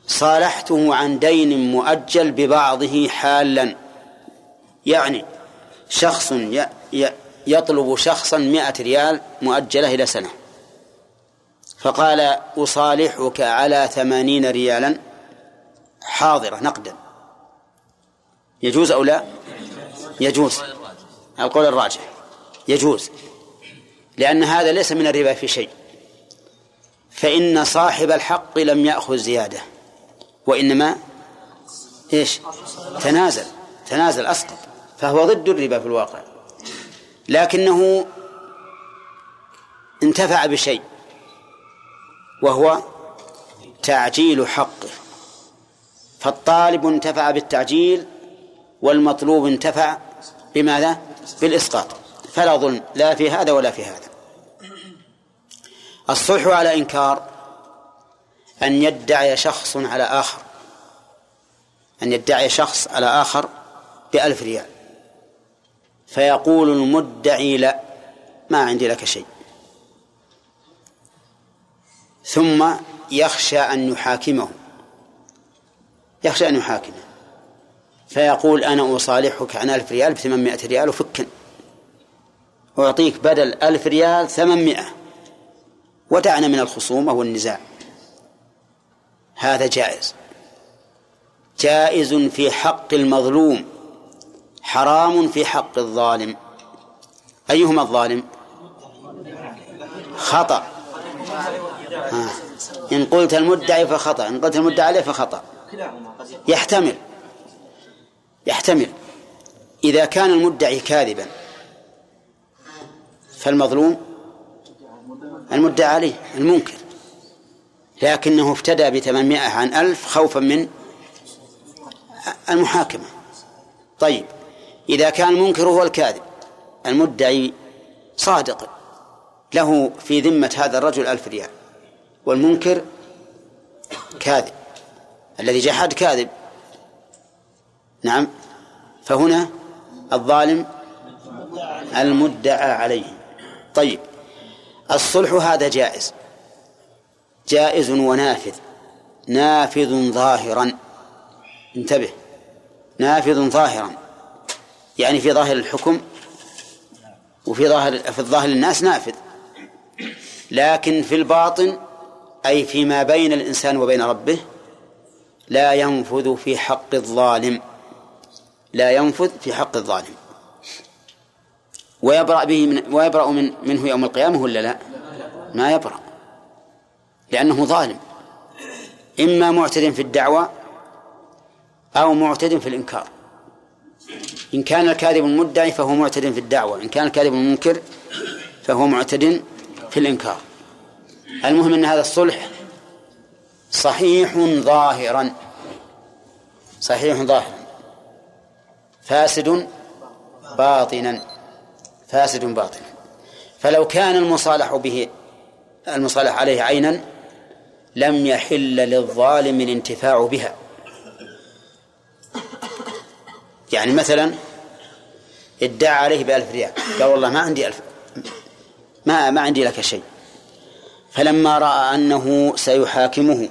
صالحته عن دين مؤجل ببعضه حالا. يعني شخص يطلب شخصا مئة ريال مؤجلة إلى سنة. فقال أصالحك على ثمانين ريالا حاضرة نقدا. يجوز أو لا؟ يجوز. القول الراجح. يجوز. لأن هذا ليس من الربا في شيء. فإن صاحب الحق لم يأخذ زيادة. وإنما إيش؟ تنازل تنازل أسقط. فهو ضد الربا في الواقع. لكنه انتفع بشيء وهو تعجيل حقه. فالطالب انتفع بالتعجيل والمطلوب انتفع بماذا؟ بالإسقاط. فلا ظلم لا في هذا ولا في هذا. الصلح على إنكار أن يدعي شخص على آخر أن يدعي شخص على آخر بألف ريال. فيقول المدعي لا ما عندي لك شيء. ثم يخشى أن يحاكمه يخشى أن يحاكمه. فيقول أنا أصالحك عن ألف ريال بثمانمائة ريال وفكا أعطيك بدل ألف ريال ثمانمائة. ودعنا من الخصومة والنزاع هذا جائز. جائز في حق المظلوم حرام في حق الظالم. أيهما الظالم؟ خطأ. آه. إن قلت المدعي فخطأ إن قلت المدعي عليه فخطأ. يحتمل. يحتمل. إذا كان المدعي كاذبا فالمظلوم المدعى عليه المنكر. لكنه افتدى بثمانمائة عن ألف خوفا من المحاكمة. طيب إذا كان المنكر هو الكاذب المدعي صادق له في ذمة هذا الرجل ألف ريال والمنكر كاذب. الذي جحد كاذب. نعم فهنا الظالم المدعى عليه. طيب الصلح هذا جائز. جائز ونافذ. نافذ ظاهرا. انتبه. نافذ ظاهرا. يعني في ظاهر الحكم وفي ظاهر في الظاهر الناس نافذ. لكن في الباطن أي فيما بين الإنسان وبين ربه لا ينفذ في حق الظالم. لا ينفذ في حق الظالم. ويبرأ به من ويبرأ من منه يوم القيامة ولا لا؟ ما يبرأ. لأنه ظالم. إما معتد في الدعوة أو معتد في الإنكار. إن كان الكاذب المدعي فهو معتد في الدعوة إن كان الكاذب المنكر فهو معتد في الإنكار. المهم أن هذا الصلح صحيح ظاهرا. صحيح ظاهرا. فاسد باطنا. فاسد باطنا فلو كان المصالح به المصالح عليه عينا لم يحل للظالم الانتفاع بها. يعني مثلا ادعى عليه بألف ريال قال والله ما عندي ألف ما ما عندي لك شيء. فلما رأى أنه سيحاكمه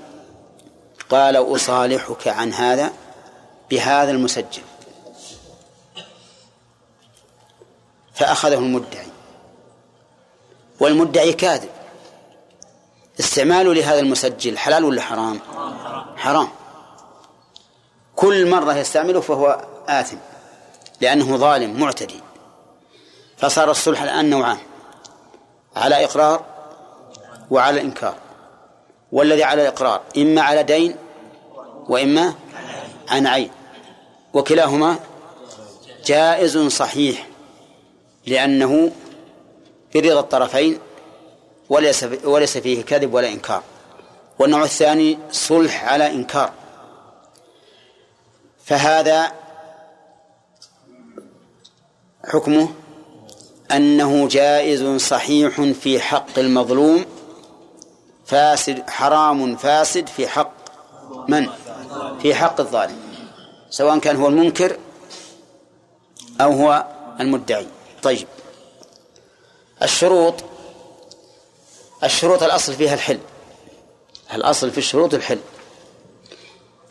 قال أصالحك عن هذا بهذا المسجل. فأخذه المدعي. والمدعي كاذب. استعماله لهذا المسجل حلال ولا حرام؟ حرام. كل مرة يستعمله فهو آثم لأنه ظالم معتدي. فصار الصلح الآن نوعان على إقرار وعلى إنكار. والذي على الإقرار إما على دين وإما عن عين. وكلاهما جائز صحيح. لأنه برضا الطرفين وليس وليس فيه كذب ولا إنكار. والنوع الثاني صلح على إنكار. فهذا حكمه أنه جائز صحيح في حق المظلوم فاسد حرام فاسد في حق من؟ في حق الظالم سواء كان هو المنكر أو هو المدعي. طيب. الشروط الشروط الأصل فيها الحل. الأصل في الشروط الحل.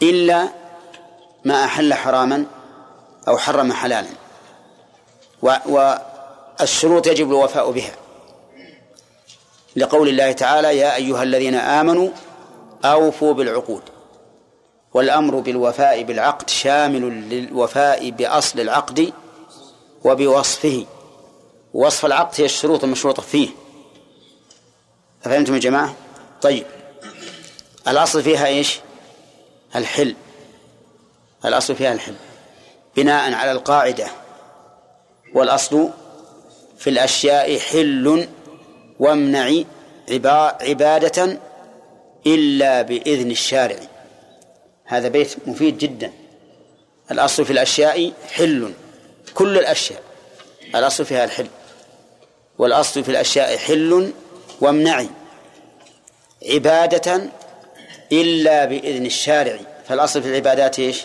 إلا ما أحل حراما أو حرم حلالا. والشروط يجب الوفاء بها. لقول الله تعالى يا أيها الذين آمنوا أوفوا بالعقود. والأمر بالوفاء بالعقد شامل للوفاء بأصل العقد وبوصفه. وصف العقد هي الشروط المشروطة فيه. أفهمتم يا جماعة؟ طيب. الأصل فيها إيش؟ الحل. الأصل فيها الحل. بناء على القاعدة. والأصل في الأشياء حل وامنع عبادة إلا بإذن الشارع. هذا بيت مفيد جدا. الأصل في الأشياء حل. كل الأشياء. الأصل فيها الحل. والأصل في الأشياء حل وامنعي عبادة إلا بإذن الشارع. فالأصل في العبادات إيش؟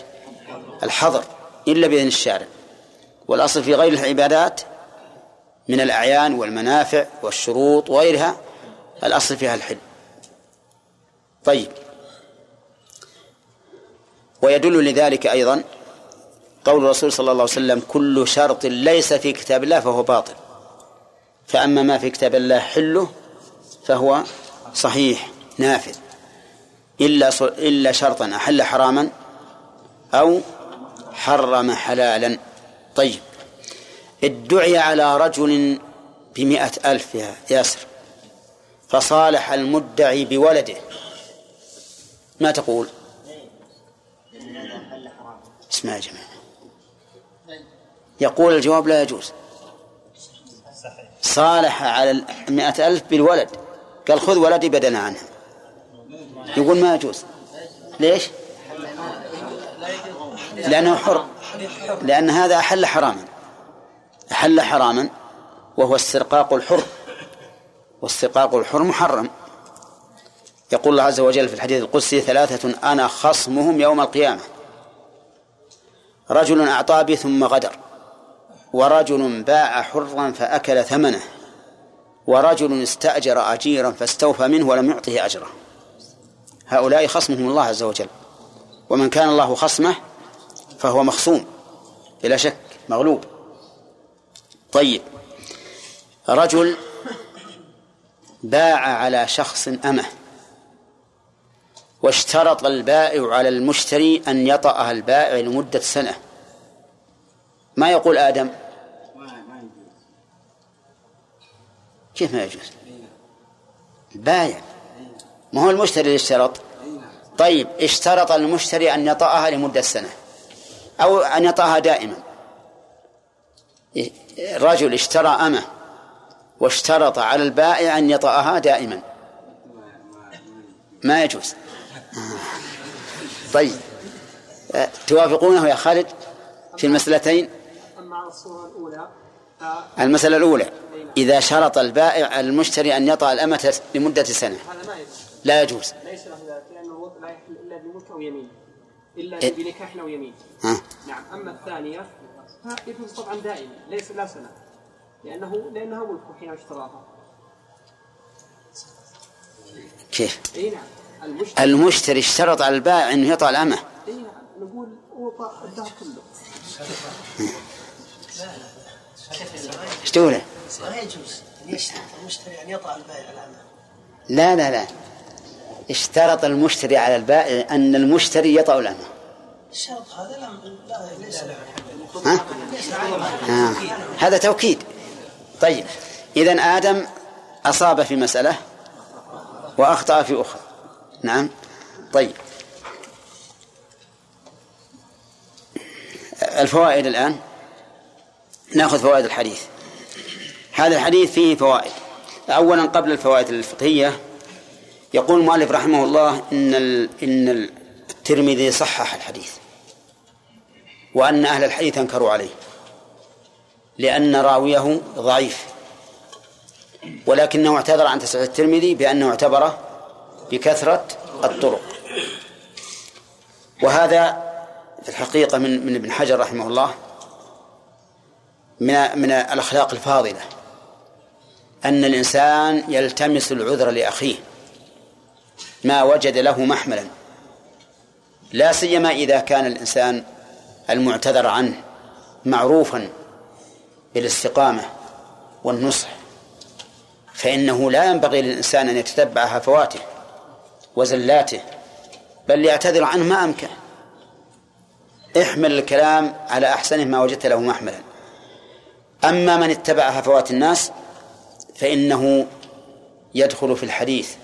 الحظر إلا بإذن الشارع. والأصل في غير العبادات من الأعيان والمنافع والشروط وغيرها الأصل فيها الحل. طيب. ويدل لذلك أيضا قول الرسول صلى الله عليه وسلم كل شرط ليس في كتاب الله فهو باطل. فأما ما في كتاب الله حله فهو صحيح نافذ. إلا إلا شرطا أحل حراما أو حرم حلالا. طيب. ادعي على رجل بمئة ألف يا ياسر فصالح المدعي بولده. ما تقول؟ اسمع يا جماعة. يقول الجواب لا يجوز. صالح على المئة ألف بالولد. قال خذ ولدي بدلا عنها يقول ما يجوز. ليش؟ لأنه حر. لأن هذا أحل حراما. أحل حراما وهو استرقاق الحر. واسترقاق الحر محرم. يقول الله عز وجل في الحديث القدسي ثلاثة أنا خصمهم يوم القيامة. رجل أعطى بي ثم غدر. ورجل باع حرا فأكل ثمنه ورجل استأجر أجيرا فاستوفى منه ولم يعطه أجره. هؤلاء خصمهم الله عز وجل. ومن كان الله خصمه فهو مخصوم بلا شك مغلوب. طيب رجل باع على شخص أمه واشترط البائع على المشتري أن يطأها البائع لمدة سنة. ما يقول آدم؟ كيف ما يجوز؟ البائع ما هو المشتري اللي اشترط؟ طيب اشترط المشتري أن يطأها لمدة سنة أو أن يطأها دائما. رجل اشترى أمة واشترط على البائع أن يطأها دائما. ما يجوز. طيب توافقونه يا خالد في المسألتين؟ أما الصورة الأولى المسألة الأولى إذا شرط البائع المشتري أن يطأ الأمة لمدة سنة. هذا ما يجوز. لا يجوز. ليس له ذلك لأنه لا يحل إلا بملك أو يمين. إلا إيه؟ بنكاح أو يمين. ها؟ نعم. أما الثانية فيجوز طبعا دائما ليس لا سنة. لأنه لأنها ملك حين اشتراها كيف؟ أي نعم. المشتري, المشتري اشترط على البائع انه يطع الأمة. أي نعم. نقول وطأ الدهر كله. إيش تقول؟ ما يجوز المشتري ان البائع لا لا لا. اشترط المشتري على البائع أن المشتري يطع الامه الشرط هذا لا ليس ها؟ آه. هذا توكيد. طيب. إذا آدم أصاب في مسألة وأخطأ في أخرى. نعم. طيب. الفوائد الآن. ناخذ فوائد الحديث. هذا الحديث فيه فوائد. أولا قبل الفوائد الفقهية يقول المؤلف رحمه الله إن إن الترمذي صحح الحديث وأن أهل الحديث أنكروا عليه لأن راويه ضعيف. ولكنه اعتذر عن تسعة الترمذي بأنه اعتبره بكثرة الطرق. وهذا في الحقيقة من من ابن حجر رحمه الله من من الأخلاق الفاضلة. أن الإنسان يلتمس العذر لأخيه. ما وجد له محملا. لا سيما إذا كان الإنسان المعتذر عنه معروفا بالاستقامة والنصح. فإنه لا ينبغي للإنسان أن يتتبع هفواته وزلاته بل يعتذر عنه ما أمكن. احمل الكلام على أحسنه ما وجدت له محملا. أما من اتبع هفوات الناس فإنه يدخل في الحديث.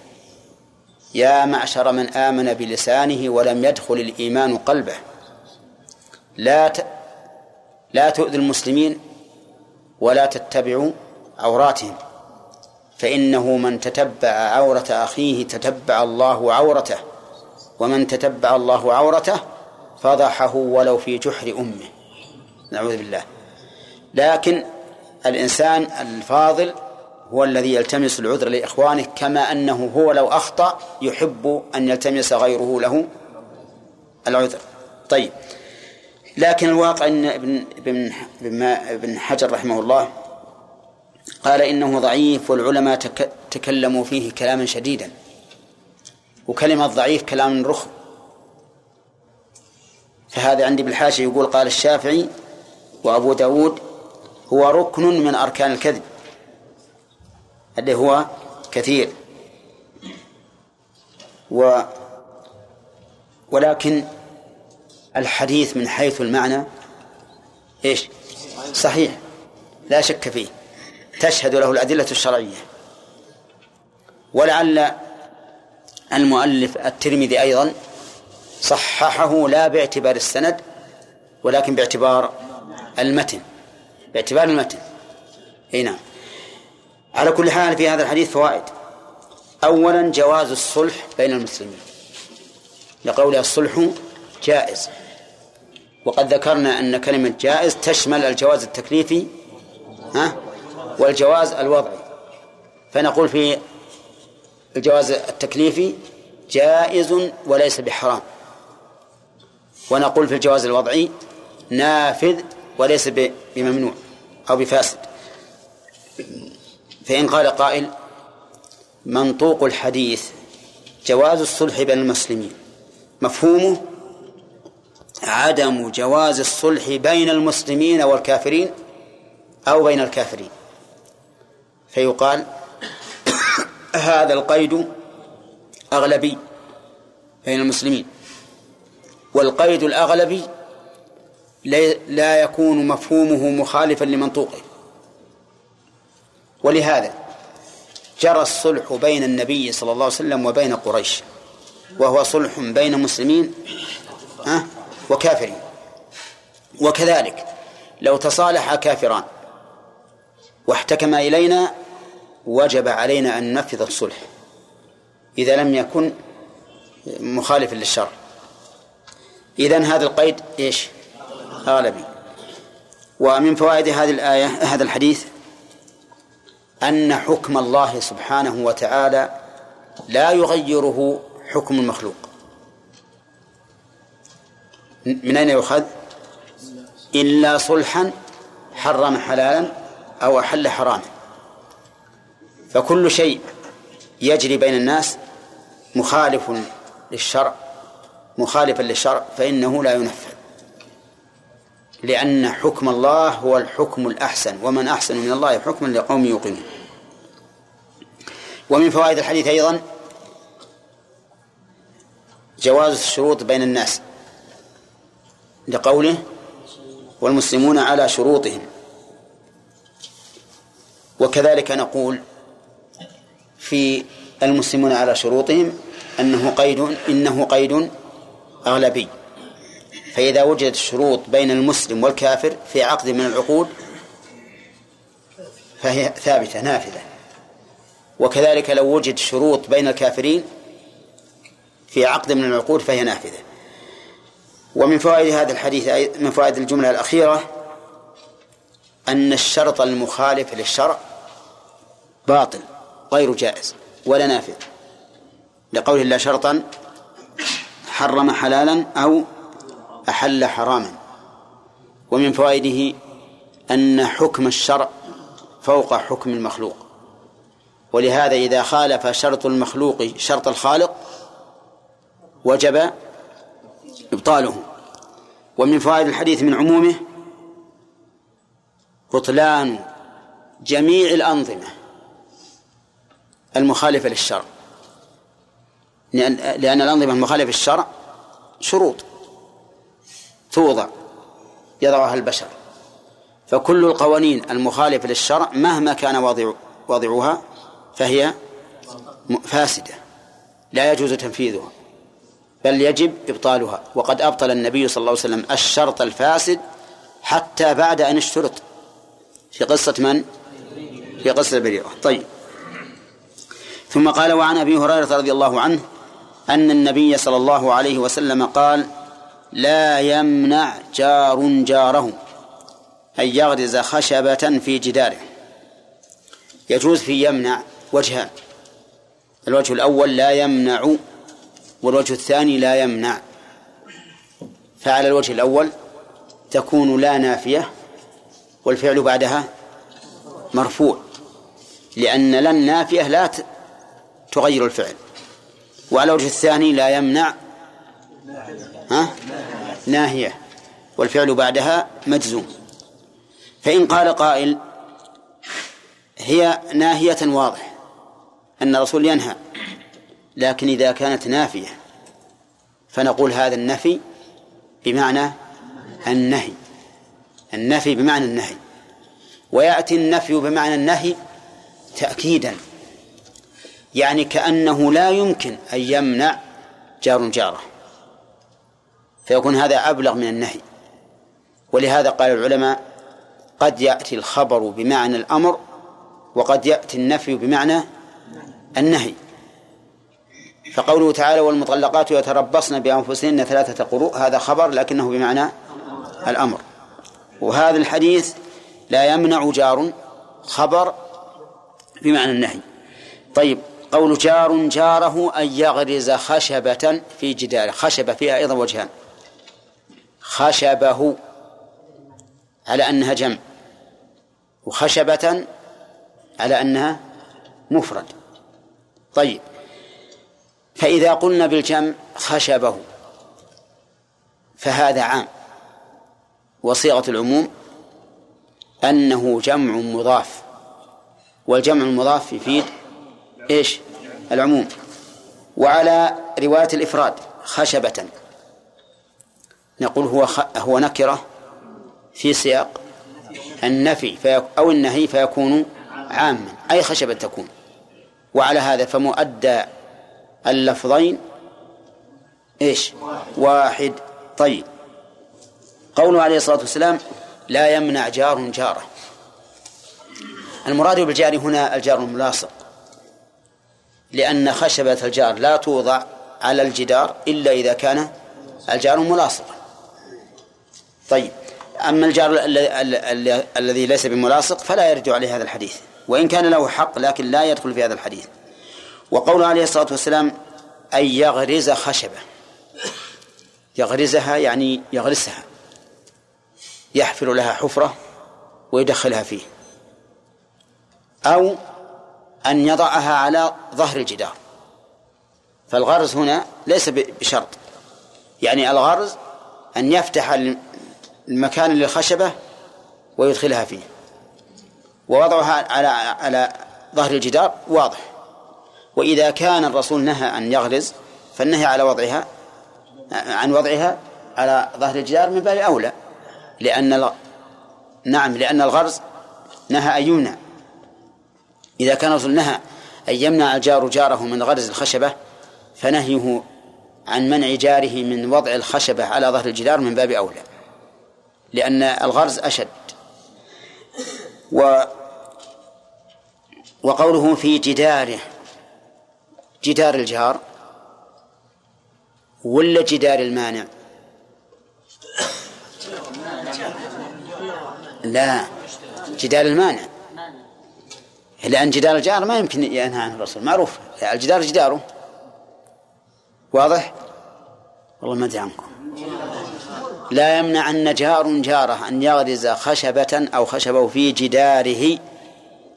يا معشر من آمن بلسانه ولم يدخل الإيمان قلبه. لا ت... لا تؤذوا المسلمين ولا تتبعوا عوراتهم. فإنه من تتبع عورة أخيه تتبع الله عورته ومن تتبع الله عورته فضحه ولو في جحر أمه. نعوذ بالله. لكن الإنسان الفاضل هو الذي يلتمس العذر لإخوانه كما أنه هو لو أخطأ يحب أن يلتمس غيره له العذر. طيب. لكن الواقع أن ابن ابن ابن حجر رحمه الله قال إنه ضعيف والعلماء تكلموا فيه كلاما شديدا. وكلمة ضعيف كلام رخم. فهذا عندي بالحاشية يقول قال الشافعي وأبو داود هو ركن من أركان الكذب. الذي هو كثير. و ولكن الحديث من حيث المعنى إيش؟ صحيح. لا شك فيه. تشهد له الأدلة الشرعية. ولعل المؤلف الترمذي أيضا صححه لا باعتبار السند ولكن باعتبار المتن. باعتبار المتن. إي نعم. على كل حال في هذا الحديث فوائد. أولا جواز الصلح بين المسلمين. لقول الصلح جائز. وقد ذكرنا أن كلمة جائز تشمل الجواز التكليفي ها والجواز الوضعي. فنقول في الجواز التكليفي جائز وليس بحرام. ونقول في الجواز الوضعي نافذ وليس بممنوع. أو بفاسد. فإن قال قائل منطوق الحديث جواز الصلح بين المسلمين. مفهومه عدم جواز الصلح بين المسلمين والكافرين أو بين الكافرين. فيقال هذا القيد أغلبي بين المسلمين والقيد الأغلبي لا يكون مفهومه مخالفا لمنطوقه. ولهذا جرى الصلح بين النبي صلى الله عليه وسلم وبين قريش وهو صلح بين مسلمين وكافرين. وكذلك لو تصالح كافران واحتكما إلينا وجب علينا أن ننفذ الصلح إذا لم يكن مخالفا للشرع. إذن هذا القيد إيش؟ غالبي ومن فوائد هذه الآية هذا الحديث أن حكم الله سبحانه وتعالى لا يغيره حكم المخلوق. من أين يؤخذ؟ إلا صلحا حرم حلالا أو أحل حراما. فكل شيء يجري بين الناس مخالف للشرع مخالفا للشرع فإنه لا ينفذ لأن حكم الله هو الحكم الأحسن ومن أحسن من الله حكما لقوم يوقنون. ومن فوائد الحديث أيضا جواز الشروط بين الناس لقوله والمسلمون على شروطهم. وكذلك نقول في المسلمون على شروطهم أنه قيد إنه قيد أغلبي. فإذا وجدت الشروط بين المسلم والكافر في عقد من العقود فهي ثابتة نافذة. وكذلك لو وجد شروط بين الكافرين في عقد من العقود فهي نافذة. ومن فوائد هذا الحديث من فوائد الجملة الأخيرة أن الشرط المخالف للشرع باطل غير جائز ولا نافذ. لقول الله شرطا حرم حلالا أو أحل حراما. ومن فوائده أن حكم الشرع فوق حكم المخلوق. ولهذا إذا خالف شرط المخلوق شرط الخالق وجب إبطاله. ومن فوائد الحديث من عمومه بطلان جميع الأنظمة المخالفة للشرع. لأن, لأن الأنظمة المخالفة للشرع شروط. توضع يضعها البشر. فكل القوانين المخالفة للشرع مهما كان واضع واضعها فهي فاسدة. لا يجوز تنفيذها بل يجب إبطالها. وقد أبطل النبي صلى الله عليه وسلم الشرط الفاسد حتى بعد أن اشترط. في قصة من؟ في قصة البريرة طيب. ثم قال وعن أبي هريرة رضي الله عنه أن النبي صلى الله عليه وسلم قال لا يمنع جار جاره أن يغرز خشبة في جداره. يجوز في يمنع وجهان الوجه الأول لا يمنع والوجه الثاني لا يمنع. فعلى الوجه الأول تكون لا نافية والفعل بعدها مرفوع لأن لا النافية لا تغير الفعل. وعلى الوجه الثاني لا يمنع ها؟ ناهية. والفعل بعدها مجزوم. فإن قال قائل هي ناهية واضح أن الرسول ينهى لكن إذا كانت نافية فنقول هذا النفي بمعنى النهي. النفي بمعنى النهي. ويأتي النفي بمعنى النهي تأكيدا. يعني كأنه لا يمكن أن يمنع جار جاره. فيكون هذا أبلغ من النهي. ولهذا قال العلماء قد يأتي الخبر بمعنى الأمر وقد يأتي النفي بمعنى النهي. فقوله تعالى والمطلقات يتربصن بأنفسهن ثلاثة قروء هذا خبر لكنه بمعنى الأمر. وهذا الحديث لا يمنع جار خبر بمعنى النهي. طيب قول جار جاره أن يغرز خشبة في جداره خشبة فيها أيضا وجهان. خشبه على أنها جمع وخشبة على أنها مفرد. طيب فإذا قلنا بالجمع خشبه فهذا عام. وصيغة العموم أنه جمع مضاف والجمع المضاف يفيد إيش؟ العموم. وعلى رواية الإفراد خشبة. نقول هو خ... هو نكرة في سياق النفي في... أو النهي فيكون عاما أي خشبة تكون. وعلى هذا فمؤدى اللفظين إيش؟ واحد. طيب. قوله عليه الصلاة والسلام لا يمنع جار جاره. المراد بالجار هنا الجار الملاصق لأن خشبة الجار لا توضع على الجدار إلا إذا كان الجار ملاصقا. طيب أما الجار الذي ليس بملاصق فلا يرد عليه هذا الحديث وإن كان له حق لكن لا يدخل في هذا الحديث. وقوله عليه الصلاة والسلام أن يغرز خشبة. يغرزها يعني يغرسها. يحفر لها حفرة ويدخلها فيه. أو أن يضعها على ظهر الجدار. فالغرز هنا ليس بشرط. يعني الغرز أن يفتح المكان للخشبة ويدخلها فيه. ووضعها على على ظهر الجدار واضح. وإذا كان الرسول نهى أن يغرز فالنهي على وضعها عن وضعها على ظهر الجدار من باب أولى. لأن نعم لأن الغرز نهى أن يمنع. إذا كان الرسول نهى أن يمنع الجار جاره من غرز الخشبة فنهيه عن منع جاره من وضع الخشبة على ظهر الجدار من باب أولى. لأن الغرز أشد. و وقوله في جداره جدار الجار ولا جدار المانع؟ لا جدار المانع. لأن جدار الجار ما يمكن ينهى عنه الرسول معروف. الجدار جداره. واضح؟ والله ما أدري عنكم. لا يمنعن جار جاره أن يغرز خشبة أو خشبه في جداره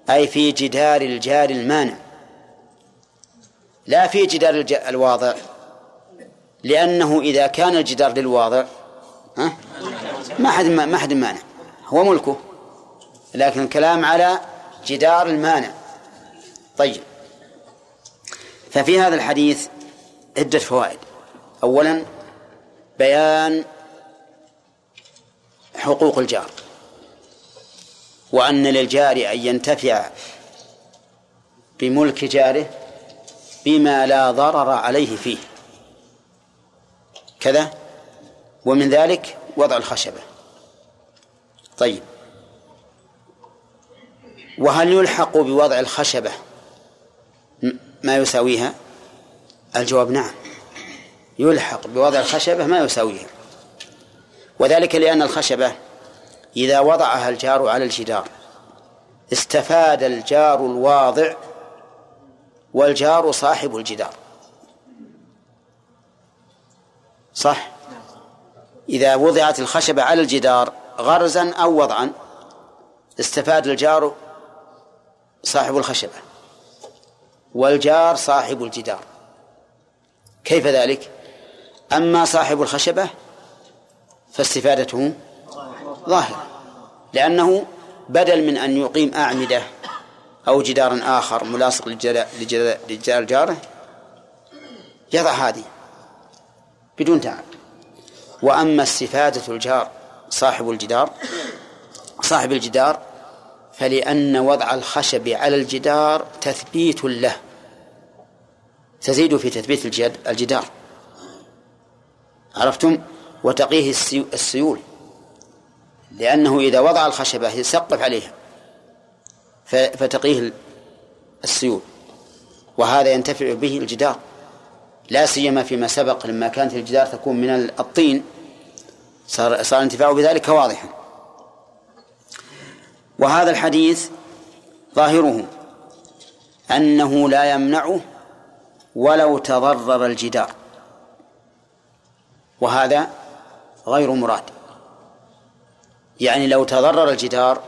أي في جدار الجار المانع. لا في جدار الواضع لأنه إذا كان الجدار للواضع ها ما حد ما حد مانع هو ملكه لكن الكلام على جدار المانع. طيب. ففي هذا الحديث عدة فوائد. أولا بيان حقوق الجار وأن للجار أن ينتفع بملك جاره بما لا ضرر عليه فيه. كذا ومن ذلك وضع الخشبة. طيب. وهل يلحق بوضع الخشبة ما يساويها؟ الجواب نعم. يلحق بوضع الخشبة ما يساويها. وذلك لأن الخشبة إذا وضعها الجار على الجدار استفاد الجار الواضع والجار صاحب الجدار. صح؟ إذا وضعت الخشبة على الجدار غرزا أو وضعا استفاد الجار صاحب الخشبة والجار صاحب الجدار. كيف ذلك؟ أما صاحب الخشبة فاستفادته ظاهرة. لأنه بدل من أن يقيم أعمدة أو جدار آخر ملاصق لجدار جاره يضع هذه بدون تعب. وأما استفادة الجار صاحب الجدار صاحب الجدار فلأن وضع الخشب على الجدار تثبيت له. تزيد في تثبيت الجدار. عرفتم؟ وتقيه السيول. لأنه إذا وضع الخشبة يسقف عليها. فتقيه السيول. وهذا ينتفع به الجدار. لا سيما فيما سبق لما كانت الجدار تكون من الطين. صار صار الانتفاع بذلك واضحا. وهذا الحديث ظاهره أنه لا يمنعه ولو تضرر الجدار. وهذا غير مراد. يعني لو تضرر الجدار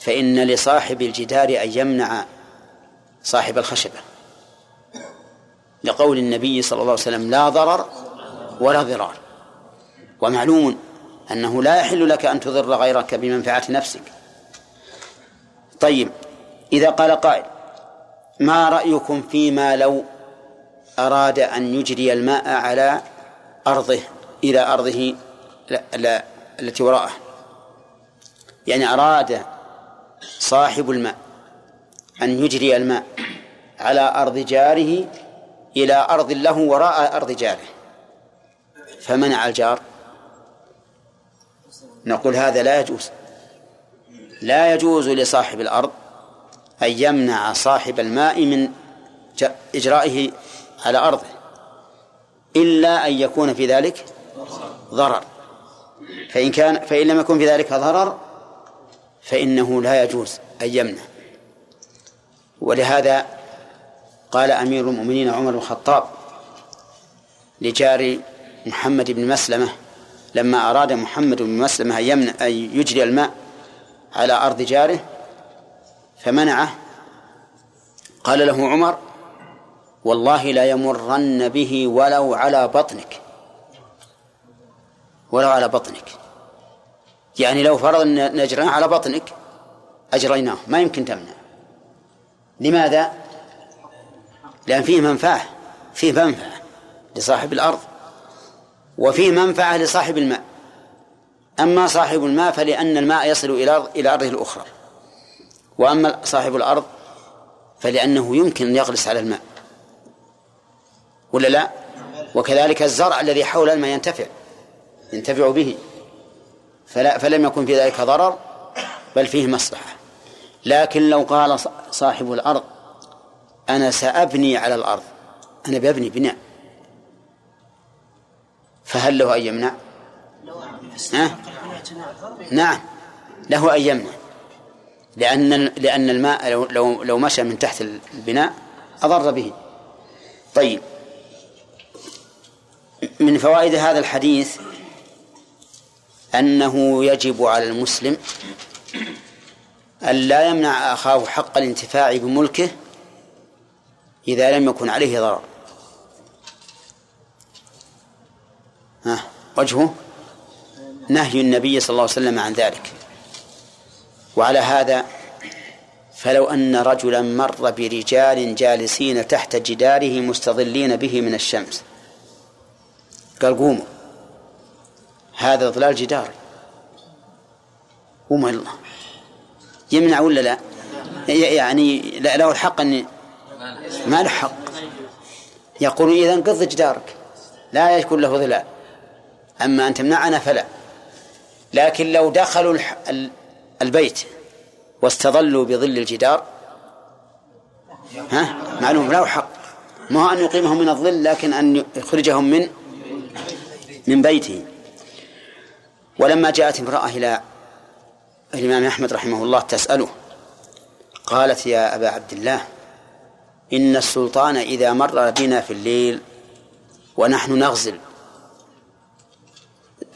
فإن لصاحب الجدار أن يمنع صاحب الخشبة. لقول النبي صلى الله عليه وسلم لا ضرر ولا ضرار. ومعلوم أنه لا يحل لك أن تضر غيرك بمنفعة نفسك. طيب إذا قال قائل ما رأيكم فيما لو أراد أن يجري الماء على أرضه؟ إلى أرضه لا لا التي وراءه. يعني أراد صاحب الماء أن يجري الماء على أرض جاره إلى أرض له وراء أرض جاره. فمنع الجار. نقول هذا لا يجوز. لا يجوز لصاحب الأرض أن يمنع صاحب الماء من إجرائه على أرضه إلا أن يكون في ذلك ضرر. فإن كان فإن لم يكن في ذلك ضرر فإنه لا يجوز أن يمنع. ولهذا قال أمير المؤمنين عمر بن الخطاب لجار محمد بن مسلمة لما أراد محمد بن مسلمة أن, يمنع أن يجري الماء على أرض جاره فمنعه. قال له عمر والله لا يمرن به ولو على بطنك. ولو على بطنك. يعني لو فرض أن نجرناه على بطنك أجريناه ما يمكن تمنع. لماذا؟ لأن فيه منفعة فيه منفعة لصاحب الأرض وفيه منفعة لصاحب الماء. أما صاحب الماء فلأن الماء يصل إلى إلى أرضه الأخرى. وأما صاحب الأرض فلأنه يمكن أن يغلس على الماء. ولا لا؟ وكذلك الزرع الذي حول الماء ينتفع. ينتفع به. فلا فلم يكن في ذلك ضرر بل فيه مصلحة. لكن لو قال صاحب الأرض أنا سأبني على الأرض. أنا ببني بناء. فهل له أن يمنع؟ ها؟ نعم له أن يمنع. لأن لأن الماء لو لو لو مشى من تحت البناء أضر به. طيب. من فوائد هذا الحديث أنه يجب على المسلم أن لا يمنع أخاه حق الانتفاع بملكه إذا لم يكن عليه ضرر. ها وجهه؟ نهي النبي صلى الله عليه وسلم عن ذلك. وعلى هذا فلو أن رجلا مر برجال جالسين تحت جداره مستظلين به من الشمس. قال قوموا. هذا ظلال جدار. قوموا الله. يمنع ولا لا؟ يعني لا له الحق أن ما له حق. يقول إذا انقض جدارك. لا يكون له ظلال. أما أن تمنعنا فلا. لكن لو دخلوا البيت واستظلوا بظل الجدار ها؟ معلوم له حق. ما هو أن يقيمهم من الظل لكن أن يخرجهم من من بيته. ولما جاءت امرأة إلى الإمام أحمد رحمه الله تسأله قالت يا أبا عبد الله إن السلطان إذا مر بنا في الليل ونحن نغزل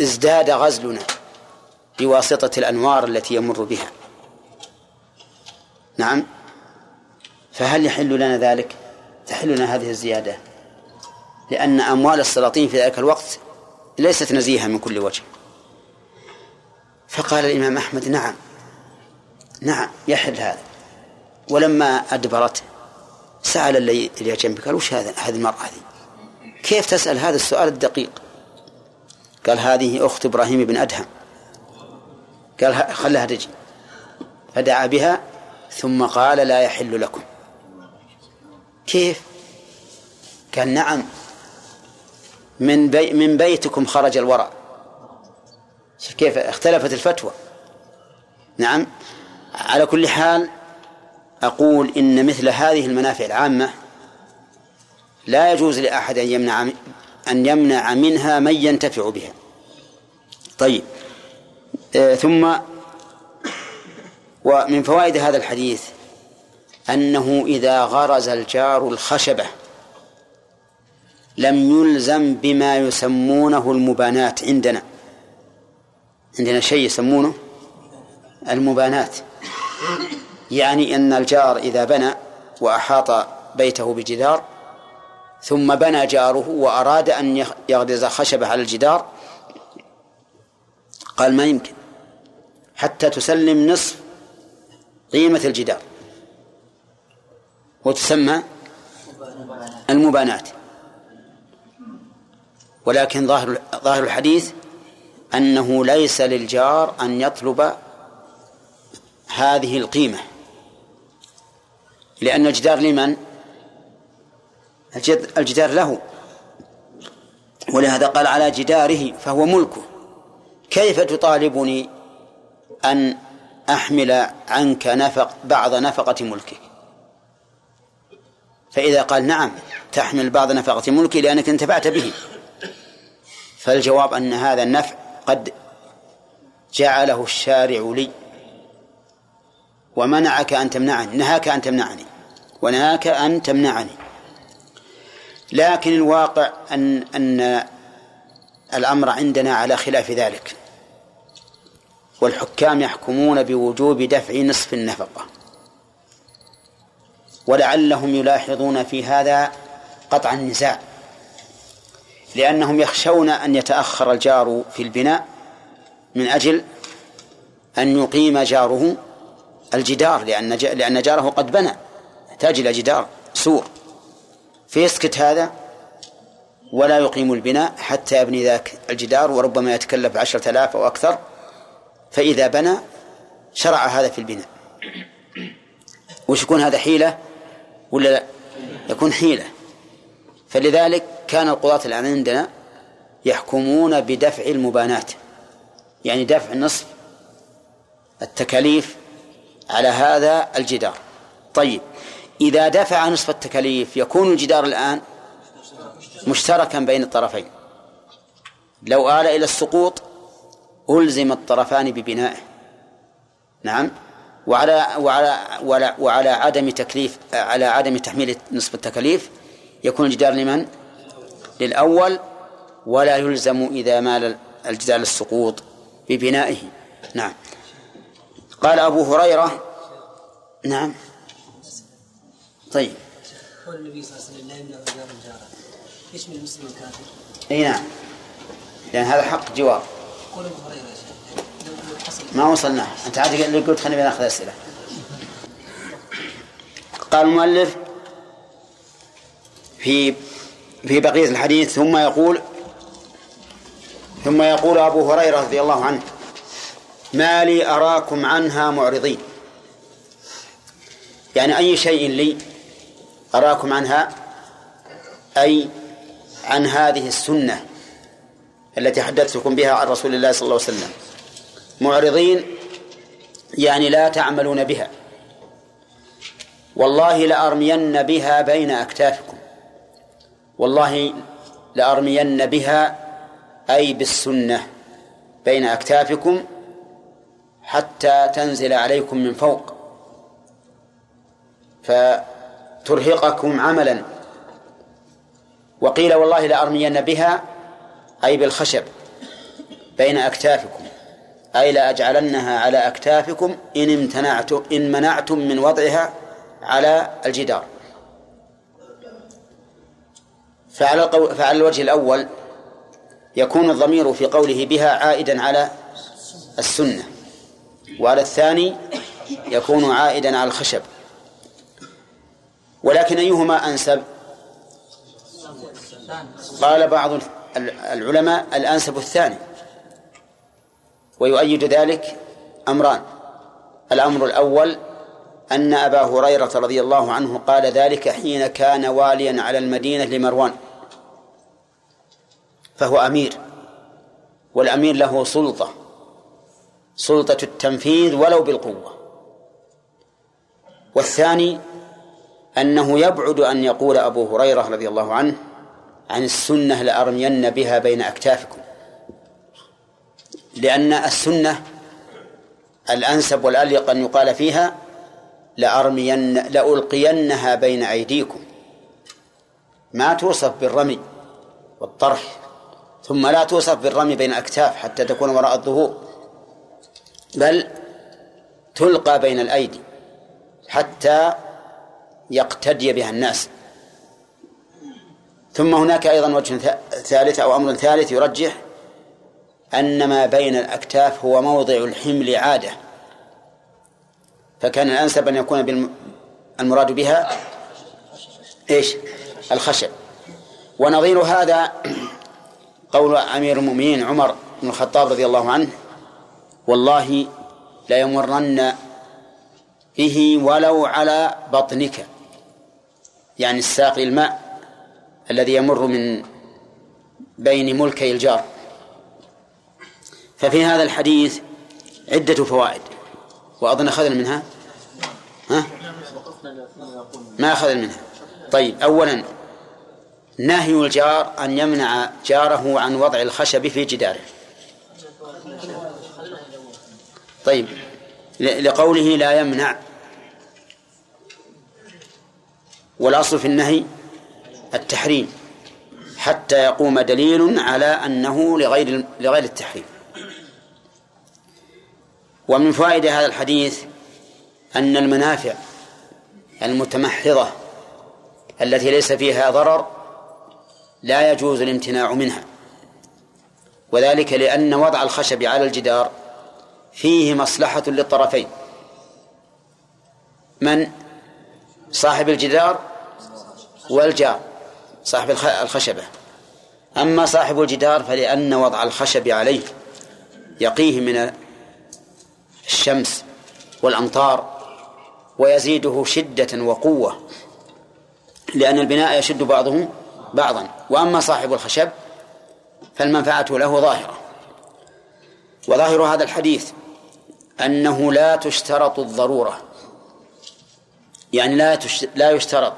ازداد غزلنا بواسطة الأنوار التي يمر بها. نعم. فهل يحل لنا ذلك؟ تحل لنا هذه الزيادة لأن أموال السلاطين في ذلك الوقت ليست نزيهة من كل وجه. فقال الإمام أحمد نعم نعم يحل هذا. ولما أدبرت سأل اللي جنبك قال وش هذا؟ هذه المرأة هذه. كيف تسأل؟ هذا السؤال الدقيق. قال هذه أخت إبراهيم بن أدهم. قال خلها تجي. فدعا بها ثم قال لا يحل لكم. كيف؟ قال نعم من بي من بيتكم خرج الورع كيف اختلفت الفتوى. نعم على كل حال أقول إن مثل هذه المنافع العامة لا يجوز لأحد أن يمنع أن يمنع منها من ينتفع بها. طيب آه ثم ومن فوائد هذا الحديث أنه إذا غرز الجار الخشبة لم يلزم بما يسمونه المبانات عندنا. عندنا شيء يسمونه المبانات. يعني أن الجار إذا بنى وأحاط بيته بجدار ثم بنى جاره وأراد أن يغرز خشبة على الجدار قال ما يمكن. حتى تسلم نصف قيمة الجدار. وتسمى المبانات. ولكن ظاهر ظاهر الحديث أنه ليس للجار أن يطلب هذه القيمة. لأن الجدار لمن؟ الجدار له. ولهذا قال على جداره فهو ملكه. كيف تطالبني أن أحمل عنك نفق بعض نفقة ملكك؟ فإذا قال نعم تحمل بعض نفقة ملكي لأنك انتفعت به. فالجواب أن هذا النفع قد جعله الشارع لي ومنعك أن تمنعني نهاك أن تمنعني ونهاك أن تمنعني. لكن الواقع أن أن الأمر عندنا على خلاف ذلك. والحكام يحكمون بوجوب دفع نصف النفقة. ولعلهم يلاحظون في هذا قطع النزاع. لأنهم يخشون أن يتأخر الجار في البناء من أجل أن يقيم جاره الجدار لأن لأن جاره قد بنى يحتاج إلى جدار سور. فيسكت هذا ولا يقيم البناء حتى يبني ذاك الجدار وربما يتكلف عشرة آلاف أو أكثر. فإذا بنى شرع هذا في البناء. وش يكون هذا حيلة ولا لا؟ يكون حيلة. فلذلك كان القضاة الآن عندنا يحكمون بدفع المبانات. يعني دفع نصف التكاليف على هذا الجدار. طيب إذا دفع نصف التكاليف يكون الجدار الآن مشتركا بين الطرفين. لو آل إلى السقوط ألزم الطرفان ببنائه. نعم. وعلى وعلى وعلى, وعلى عدم تكليف على عدم تحميل نصف التكاليف يكون الجدار لمن؟ للأول ولا يلزم إذا مال الجدار للسقوط ببنائه. نعم. قال أبو هريرة نعم. طيب. قول النبي صلى الله عليه وسلم لا يمنع جار جاره يشمل المسلم الكافر؟ أي نعم. لأن هذا حق جوار قول أبو هريرة يا شيخ ما وصلنا. أنت عاد قلت خلينا ناخذ أسئلة. قال المؤلف في في بقية الحديث ثم يقول ثم يقول أبو هريرة رضي الله عنه ما لي أراكم عنها معرضين. يعني أي شيء لي أراكم عنها أي عن هذه السنة التي حدثتكم بها عن رسول الله صلى الله عليه وسلم. معرضين يعني لا تعملون بها. والله لأرمين بها بين أكتافكم. والله لأرمين بها أي بالسنة بين أكتافكم حتى تنزل عليكم من فوق فترهقكم عملا. وقيل والله لأرمين بها أي بالخشب بين أكتافكم أي لأجعلنها على أكتافكم إن امتنعتم إن منعتم من وضعها على الجدار. فعلى القو... فعلى الوجه الأول يكون الضمير في قوله بها عائدا على السنة وعلى الثاني يكون عائدا على الخشب. ولكن أيهما أنسب؟ قال بعض العلماء الأنسب الثاني ويؤيد ذلك أمران. الأمر الأول أن أبا هريرة رضي الله عنه قال ذلك حين كان واليا على المدينة لمروان. فهو أمير والأمير له سلطة سلطة التنفيذ ولو بالقوة. والثاني أنه يبعد أن يقول أبو هريرة رضي الله عنه عن السنة لأرمين بها بين أكتافكم. لأن السنة الأنسب والأليق أن يقال فيها لأرمين لألقينها بين أيديكم. ما توصف بالرمي والطرح ثم لا توصف بالرمي بين الأكتاف حتى تكون وراء الظهور بل تلقى بين الأيدي حتى يقتدي بها الناس. ثم هناك أيضا وجه ثالث أو أمر ثالث يرجح أن ما بين الأكتاف هو موضع الحمل عادة. فكان الأنسب أن يكون المراد بها إيش؟ الخشب. ونظير هذا قول أمير المؤمنين عمر بن الخطاب رضي الله عنه والله ليمرن به ولو على بطنك. يعني الساقي الماء الذي يمر من بين ملكي الجار. ففي هذا الحديث عدة فوائد. وأظن أخذنا منها؟ ها؟ ما أخذنا منها. طيب أولا نهي الجار أن يمنع جاره عن وضع الخشب في جداره. طيب لقوله لا يمنع. والأصل في النهي التحريم حتى يقوم دليل على أنه لغير لغير التحريم. ومن فوائد هذا الحديث أن المنافع المتمحضة التي ليس فيها ضرر لا يجوز الامتناع منها. وذلك لأن وضع الخشب على الجدار فيه مصلحة للطرفين. من؟ صاحب الجدار والجار صاحب الخشبة. أما صاحب الجدار فلأن وضع الخشب عليه يقيه من الشمس والأمطار ويزيده شدة وقوة لأن البناء يشد بعضه بعضا وأما صاحب الخشب فالمنفعة له ظاهرة. وظاهر هذا الحديث أنه لا تشترط الضرورة. يعني لا لا يشترط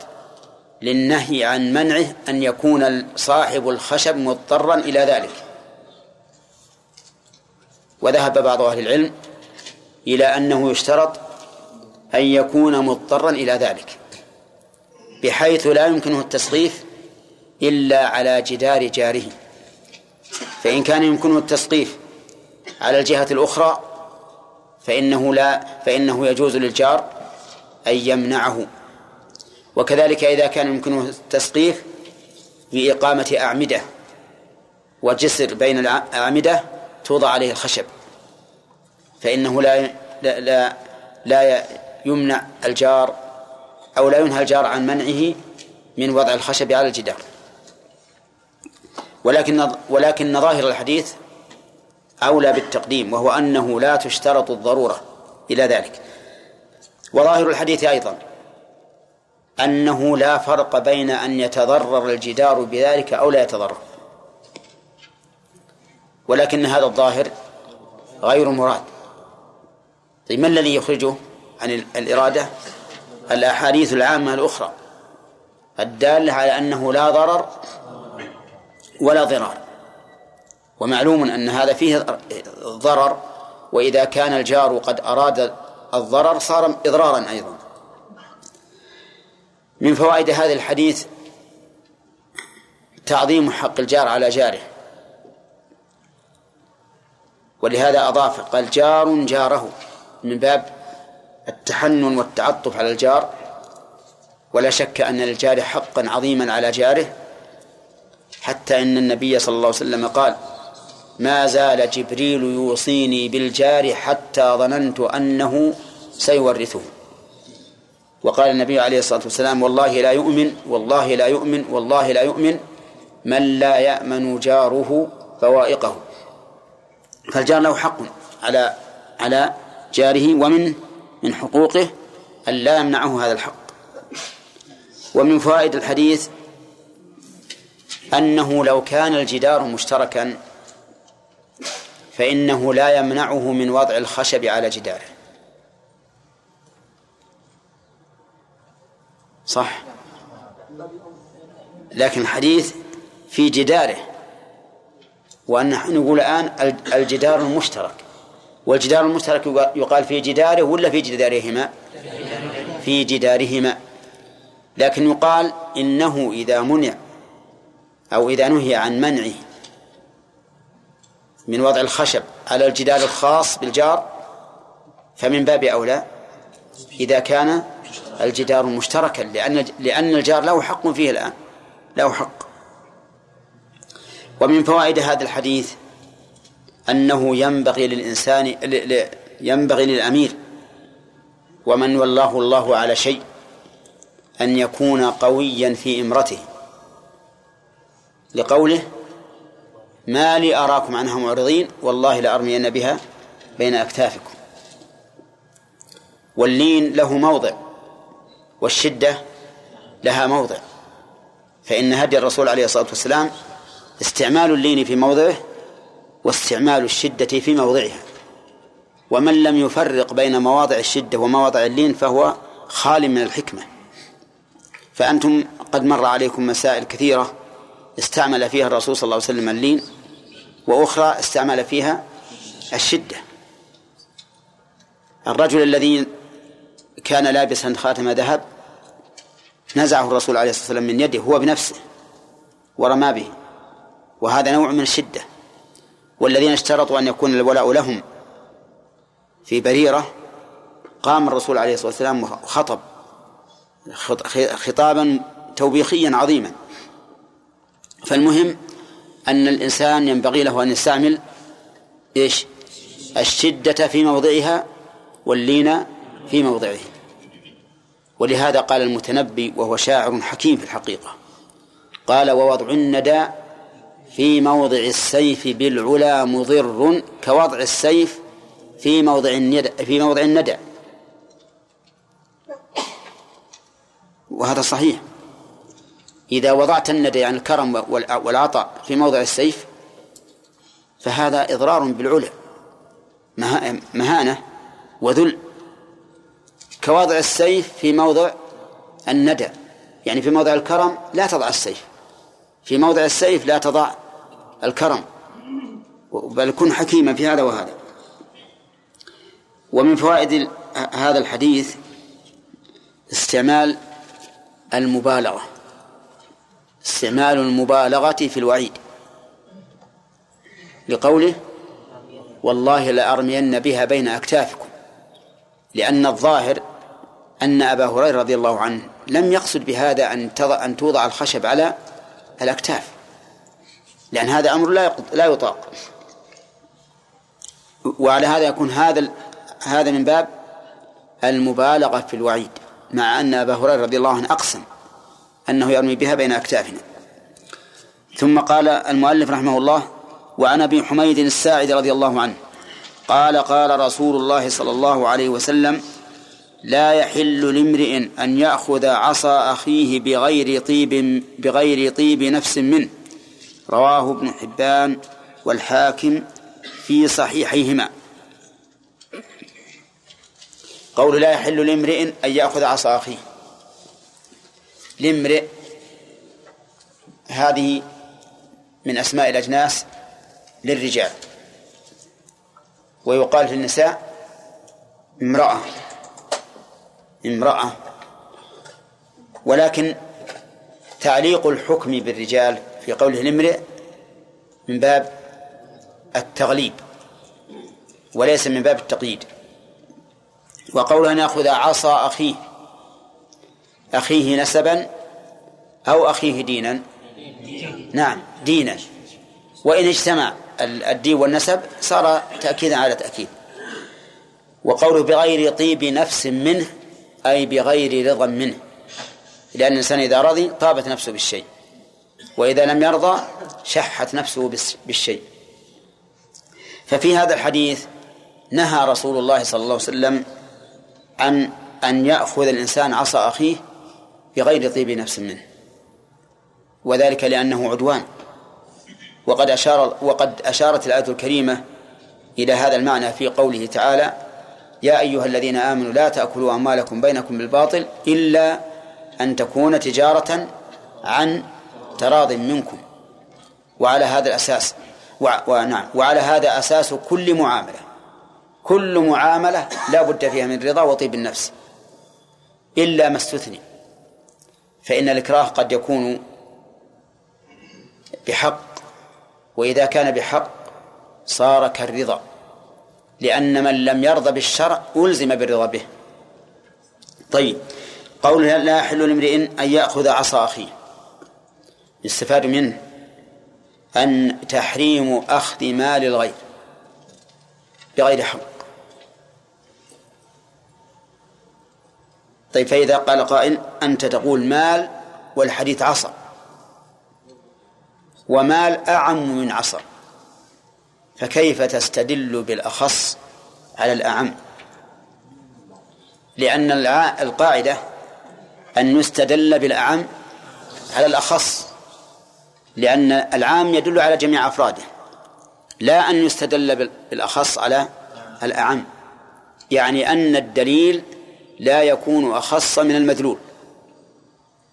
للنهي عن منعه أن يكون صاحب الخشب مضطرا إلى ذلك. وذهب بعض أهل العلم إلى أنه يشترط أن يكون مضطرا إلى ذلك بحيث لا يمكنه التسقيف إلا على جدار جاره. فإن كان يمكنه التسقيف على الجهة الأخرى فإنه لا فإنه يجوز للجار أن يمنعه. وكذلك إذا كان يمكنه التسقيف بإقامة أعمدة وجسر بين الأعمدة توضع عليه الخشب فإنه لا لا لا, لا يمنع الجار أو لا ينهى الجار عن منعه من وضع الخشب على الجدار. ولكن ولكن ظاهر الحديث أولى بالتقديم وهو أنه لا تشترط الضرورة إلى ذلك. وظاهر الحديث أيضا أنه لا فرق بين أن يتضرر الجدار بذلك أو لا يتضرر. ولكن هذا الظاهر غير مراد. طيب ما الذي يخرجه عن الإرادة؟ الأحاديث العامة الأخرى الدالة على أنه لا ضرر ولا ضرار. ومعلوم أن هذا فيه ضرر وإذا كان الجار قد أراد الضرر صار إضرارا أيضا. من فوائد هذا الحديث تعظيم حق الجار على جاره. ولهذا أضاف قال جار جاره. من باب التحنن والتعطف على الجار. ولا شك أن للجار حقا عظيما على جاره. حتى إن النبي صلى الله عليه وسلم قال ما زال جبريل يوصيني بالجار حتى ظننت أنه سيورثه. وقال النبي عليه الصلاة والسلام والله لا يؤمن والله لا يؤمن والله لا يؤمن من لا يأمن جاره فوائقه. فالجار له حق على على جاره ومن من حقوقه أن لا يمنعه هذا الحق. ومن فوائد الحديث أنه لو كان الجدار مشتركا فإنه لا يمنعه من وضع الخشب على جداره. صح؟ لكن الحديث في جداره. وأن نقول الآن الجدار المشترك. والجدار المشترك يقال في جداره ولا في جدارهما؟ في جدارهما. لكن يقال إنه إذا منع أو إذا نهي عن منعه من وضع الخشب على الجدار الخاص بالجار فمن باب أولى إذا كان الجدار مشتركا لأن لأن الجار له حق فيه الآن له حق. ومن فوائد هذا الحديث أنه ينبغي للإنسان ينبغي للأمير ومن ولاه الله على شيء أن يكون قويا في إمرته. لقوله ما لي أراكم عنها معرضين والله لأرمين بها بين أكتافكم. واللين له موضع والشدة لها موضع. فإن هدي الرسول عليه الصلاة والسلام استعمال اللين في موضعه واستعمال الشدة في موضعها. ومن لم يفرق بين مواضع الشدة ومواضع اللين فهو خال من الحكمة. فأنتم قد مر عليكم مسائل كثيرة استعمل فيها الرسول صلى الله عليه وسلم اللين وأخرى استعمل فيها الشدة. الرجل الذي كان لابسا خاتم ذهب نزعه الرسول عليه الصلاة والسلام من يده هو بنفسه ورمى به. وهذا نوع من الشدة. والذين اشترطوا أن يكون الولاء لهم في بريرة قام الرسول عليه الصلاة والسلام وخطب خطابا توبيخيا عظيما. فالمهم أن الإنسان ينبغي له أن يستعمل إيش؟ الشدة في موضعها واللين في موضعه. ولهذا قال المتنبي وهو شاعر حكيم في الحقيقة قال ووضع الندى في موضع السيف بالعلا مضر كوضع السيف في موضع الندى في موضع الندى. وهذا صحيح. إذا وضعت الندى يعني الكرم والعطاء في موضع السيف فهذا إضرار بالعلا مهانة وذل. كوضع السيف في موضع الندى يعني في موضع الكرم لا تضع السيف في موضع السيف لا تضع الكرم. بل كن حكيما في هذا وهذا. ومن فوائد هذا الحديث استعمال المبالغة. استعمال المبالغة في الوعيد. لقوله والله لأرمين بها بين أكتافكم. لأن الظاهر أن أبا هريرة رضي الله عنه لم يقصد بهذا أن أن توضع الخشب على الأكتاف. لأن هذا أمر لا لا يطاق. وعلى هذا يكون هذا هذا من باب المبالغة في الوعيد مع أن أبا هريرة رضي الله عنه أقسم أنه يرمي بها بين أكتافنا. ثم قال المؤلف رحمه الله وعن أبي حميد الساعد رضي الله عنه. قال قال رسول الله صلى الله عليه وسلم لا يحل لامرئ أن يأخذ عصا أخيه بغير طيب بغير طيب نفس منه. رواه ابن حبان والحاكم في صحيحيهما. قول لا يحل لامرئ أن يأخذ عصا أخيه. لامرئ. هذه من أسماء الأجناس للرجال. ويقال في النساء امرأة. امرأة. ولكن تعليق الحكم بالرجال في قوله الامرئ من باب التغليب وليس من باب التقييد. وقوله أن يأخذ عصا أخيه. أخيه نسبا أو أخيه دينا؟ نعم دينا. وإن اجتمع الدين والنسب صار تأكيدا على تأكيد. وقوله بغير طيب نفس منه أي بغير رضا منه. لأن الإنسان إذا رضي طابت نفسه بالشيء. وإذا لم يرضى شحت نفسه بالشيء. ففي هذا الحديث نهى رسول الله صلى الله عليه وسلم عن أن يأخذ الإنسان عصا أخيه بغير طيب نفس منه. وذلك لأنه عدوان. وقد أشار وقد أشارت الآية الكريمة إلى هذا المعنى في قوله تعالى يا أيها الذين آمنوا لا تأكلوا أموالكم بينكم بالباطل إلا أن تكون تجارة عن تراض منكم. وعلى هذا الأساس ونعم وعلى هذا أساس كل معاملة. كل معاملة لا بد فيها من رضا وطيب النفس. إلا ما استثني. فإن الإكراه قد يكون بحق وإذا كان بحق صار كالرضا لأن من لم يرضى بالشرع ألزم بالرضا به. طيب قول لا يحل لامرئ أن يأخذ عصا أخيه؟ يستفاد منه أن تحريم أخذ مال الغير بغير حق. طيب فإذا قال قائل أنت تقول مال والحديث عصا ومال أعم من عصا فكيف تستدل بالأخص على الأعم؟ لأن القاعدة أن يستدل بالأعم على الأخص. لأن العام يدل على جميع أفراده. لا أن يستدل بالأخص على الأعم. يعني أن الدليل لا يكون أخص من المدلول.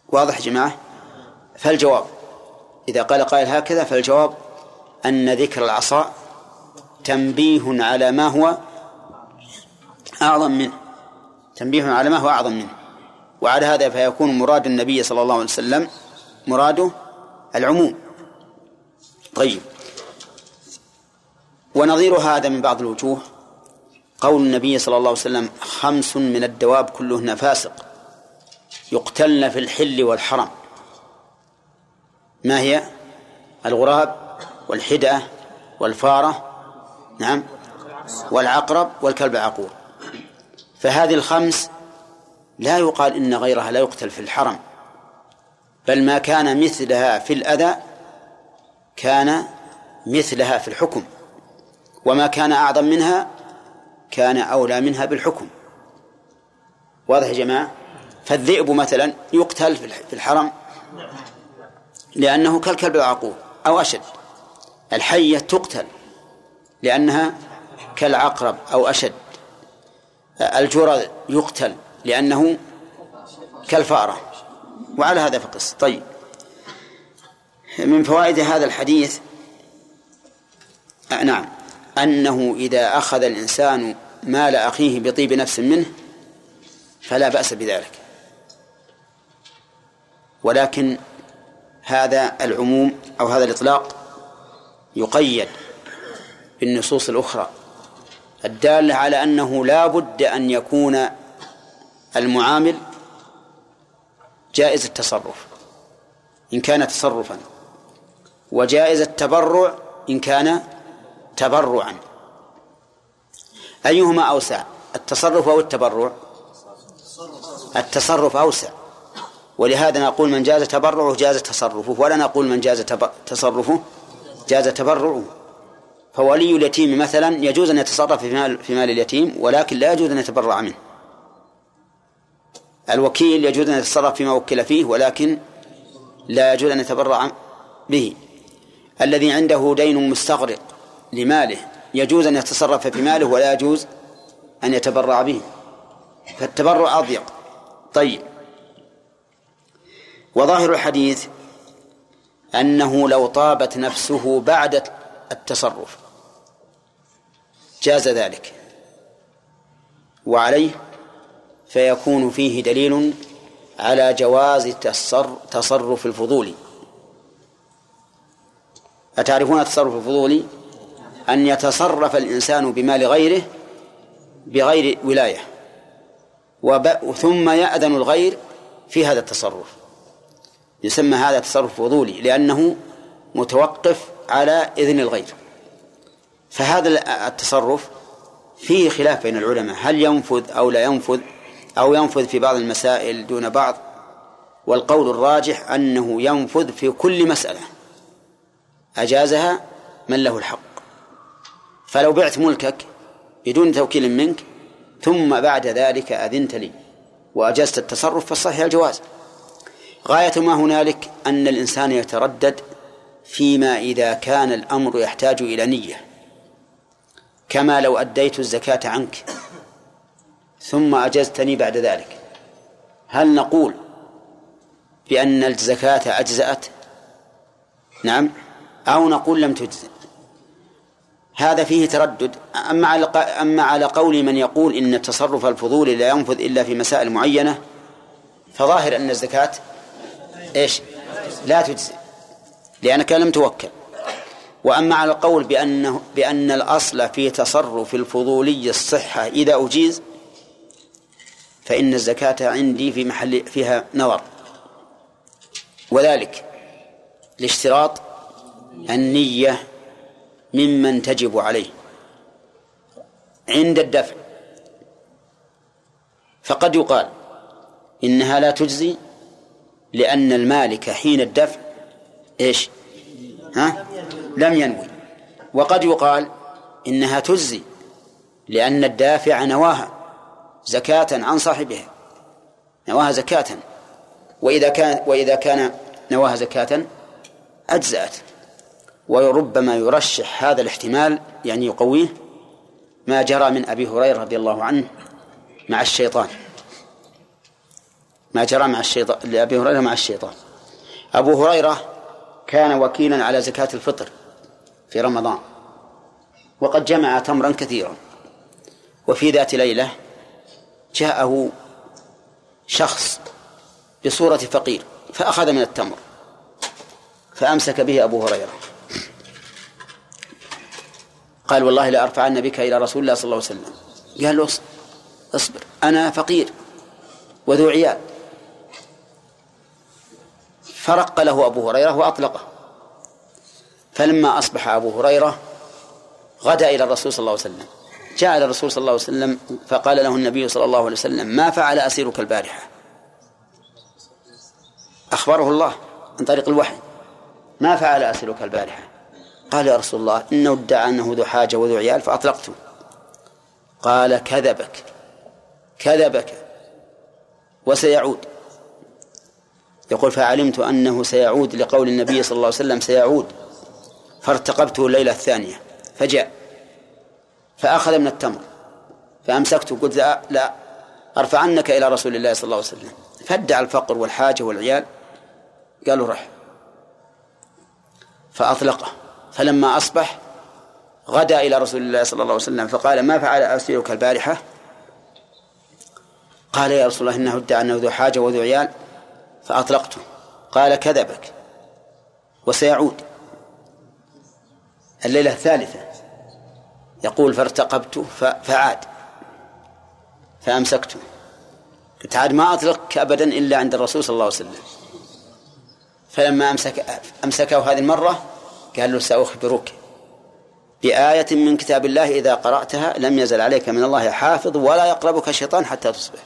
واضح يا جماعة؟ فالجواب إذا قال قائل هكذا فالجواب أن ذكر العصا تنبيه على ما هو أعظم منه. تنبيه على ما هو أعظم منه. وعلى هذا فيكون مراد النبي صلى الله عليه وسلم مراده العموم. طيب. ونظير هذا من بعض الوجوه. قول النبي صلى الله عليه وسلم خمس من الدواب كلهن فاسق يقتلن في الحل والحرم. ما هي؟ الغراب والحدة والفارة نعم والعقرب والكلب العقور. فهذه الخمس لا يقال إن غيرها لا يقتل في الحرم بل ما كان مثلها في الأذى كان مثلها في الحكم وما كان أعظم منها كان أولى منها بالحكم. واضح يا جماعة؟ فالذئب مثلا يقتل في الحرم لأنه كالكلب العقور أو أشد. الحية تقتل لأنها كالعقرب أو أشد. الجرذ يقتل لأنه كالفأرة. وعلى هذا فقس. طيب. من فوائد هذا الحديث نعم. أنه إذا أخذ الإنسان مال أخيه بطيب نفس منه فلا بأس بذلك. ولكن هذا العموم أو هذا الإطلاق يقيد بالنصوص الأخرى الدالة على أنه لا بد أن يكون المعامل جائز التصرف إن كان تصرفا وجائز التبرع إن كان تبرعا. أيهما أوسع؟ التصرف أو التبرع؟ التصرف أوسع. ولهذا نقول من جاز تبرعه جاز تصرفه ولا نقول من جاز تصرفه جاز تبرعه. فولي اليتيم مثلا يجوز أن يتصرف في مال, في مال اليتيم ولكن لا يجوز أن يتبرع منه. الوكيل يجوز أن يتصرف فيما وكل فيه ولكن لا يجوز أن يتبرع به. الذي عنده دين مستغرق لماله. يجوز أن يتصرف في ماله ولا يجوز أن يتبرع به. فالتبرع أضيق. طيب. وظاهر الحديث أنه لو طابت نفسه بعد التصرف جاز ذلك. وعليه فيكون فيه دليل على جواز تصرف الفضول. أتعرفون التصرف الفضولي أن يتصرف الإنسان بمال غيره بغير ولاية. ثم يأذن الغير في هذا التصرف. يسمى هذا تصرف فضولي لأنه متوقف على إذن الغير. فهذا التصرف فيه خلاف بين العلماء. هل ينفذ أو لا ينفذ؟ أو ينفذ في بعض المسائل دون بعض؟ والقول الراجح أنه ينفذ في كل مسألة. أجازها من له الحق. فلو بعت ملكك بدون توكيل منك ثم بعد ذلك أذنت لي وأجزت التصرف فالصحيح الجواز. غاية ما هنالك أن الإنسان يتردد فيما إذا كان الأمر يحتاج إلى نية. كما لو أديت الزكاة عنك ثم أجزتني بعد ذلك. هل نقول بأن الزكاة أجزأت؟ نعم. أو نقول لم تجزئ؟ هذا فيه تردد. أما على أما على قول من يقول إن التصرف الفضولي لا ينفذ إلا في مسائل معينة فظاهر أن الزكاة إيش؟ لا تجزي لأنك لم توكل. وأما على القول بأنه بأن الأصل في تصرف الفضولي الصحة إذا أجيز فإن الزكاة عندي في محل فيها نظر. وذلك لاشتراط النية ممن تجب عليه. عند الدفع. فقد يقال إنها لا تجزي لأن المالك حين الدفع إيش؟ ها؟ لم ينوي. وقد يقال إنها تجزي لأن الدافع نواها زكاة عن صاحبها. نواها زكاة. وإذا كان وإذا كان نواها زكاة أجزأت. وربما يرشح هذا الاحتمال يعني يقويه ما جرى من أبي هريرة رضي الله عنه مع الشيطان. ما جرى مع الشيطان لأبي هريرة مع الشيطان. أبو هريرة كان وكيلا على زكاة الفطر في رمضان وقد جمع تمرا كثيرا. وفي ذات ليلة جاءه شخص بصورة فقير فأخذ من التمر فأمسك به أبو هريرة. قال والله لأرفعن بك إلى رسول الله صلى الله عليه وسلم. قال له اصبر أنا فقير وذو عيال. فرق له أبو هريرة وأطلقه. فلما أصبح أبو هريرة غدا إلى الرسول صلى الله عليه وسلم. جاء إلى الرسول صلى الله عليه وسلم فقال له النبي صلى الله عليه وسلم ما فعل أسيرك البارحة؟ أخبره الله عن طريق الوحي. ما فعل أسيرك البارحة؟ قال يا رسول الله إنه ادعى أنه ذو حاجة وذو عيال فأطلقته. قال كذبك كذبك وسيعود. يقول فعلمت أنه سيعود لقول النبي صلى الله عليه وسلم سيعود. فارتقبته الليلة الثانية فجاء. فأخذ من التمر فأمسكته قلت لا, لا أرفعنك إلى رسول الله صلى الله عليه وسلم. فادعى الفقر والحاجة والعيال قالوا رح. فأطلقه. فلما أصبح غدا إلى رسول الله صلى الله عليه وسلم فقال ما فعل أسيرك البارحة؟ قال يا رسول الله إنه ادعى أنه ذو حاجة وذو عيال فأطلقته قال كذبك وسيعود. الليلة الثالثة. يقول فارتقبت فعاد. فأمسكته قلت عاد ما أطلقك أبدا إلا عند الرسول صلى الله عليه وسلم. فلما أمسك أمسكه هذه المرة قال له سأخبرك. بآية من كتاب الله إذا قرأتها لم يزل عليك من الله حافظ ولا يقربك الشيطان حتى تصبح.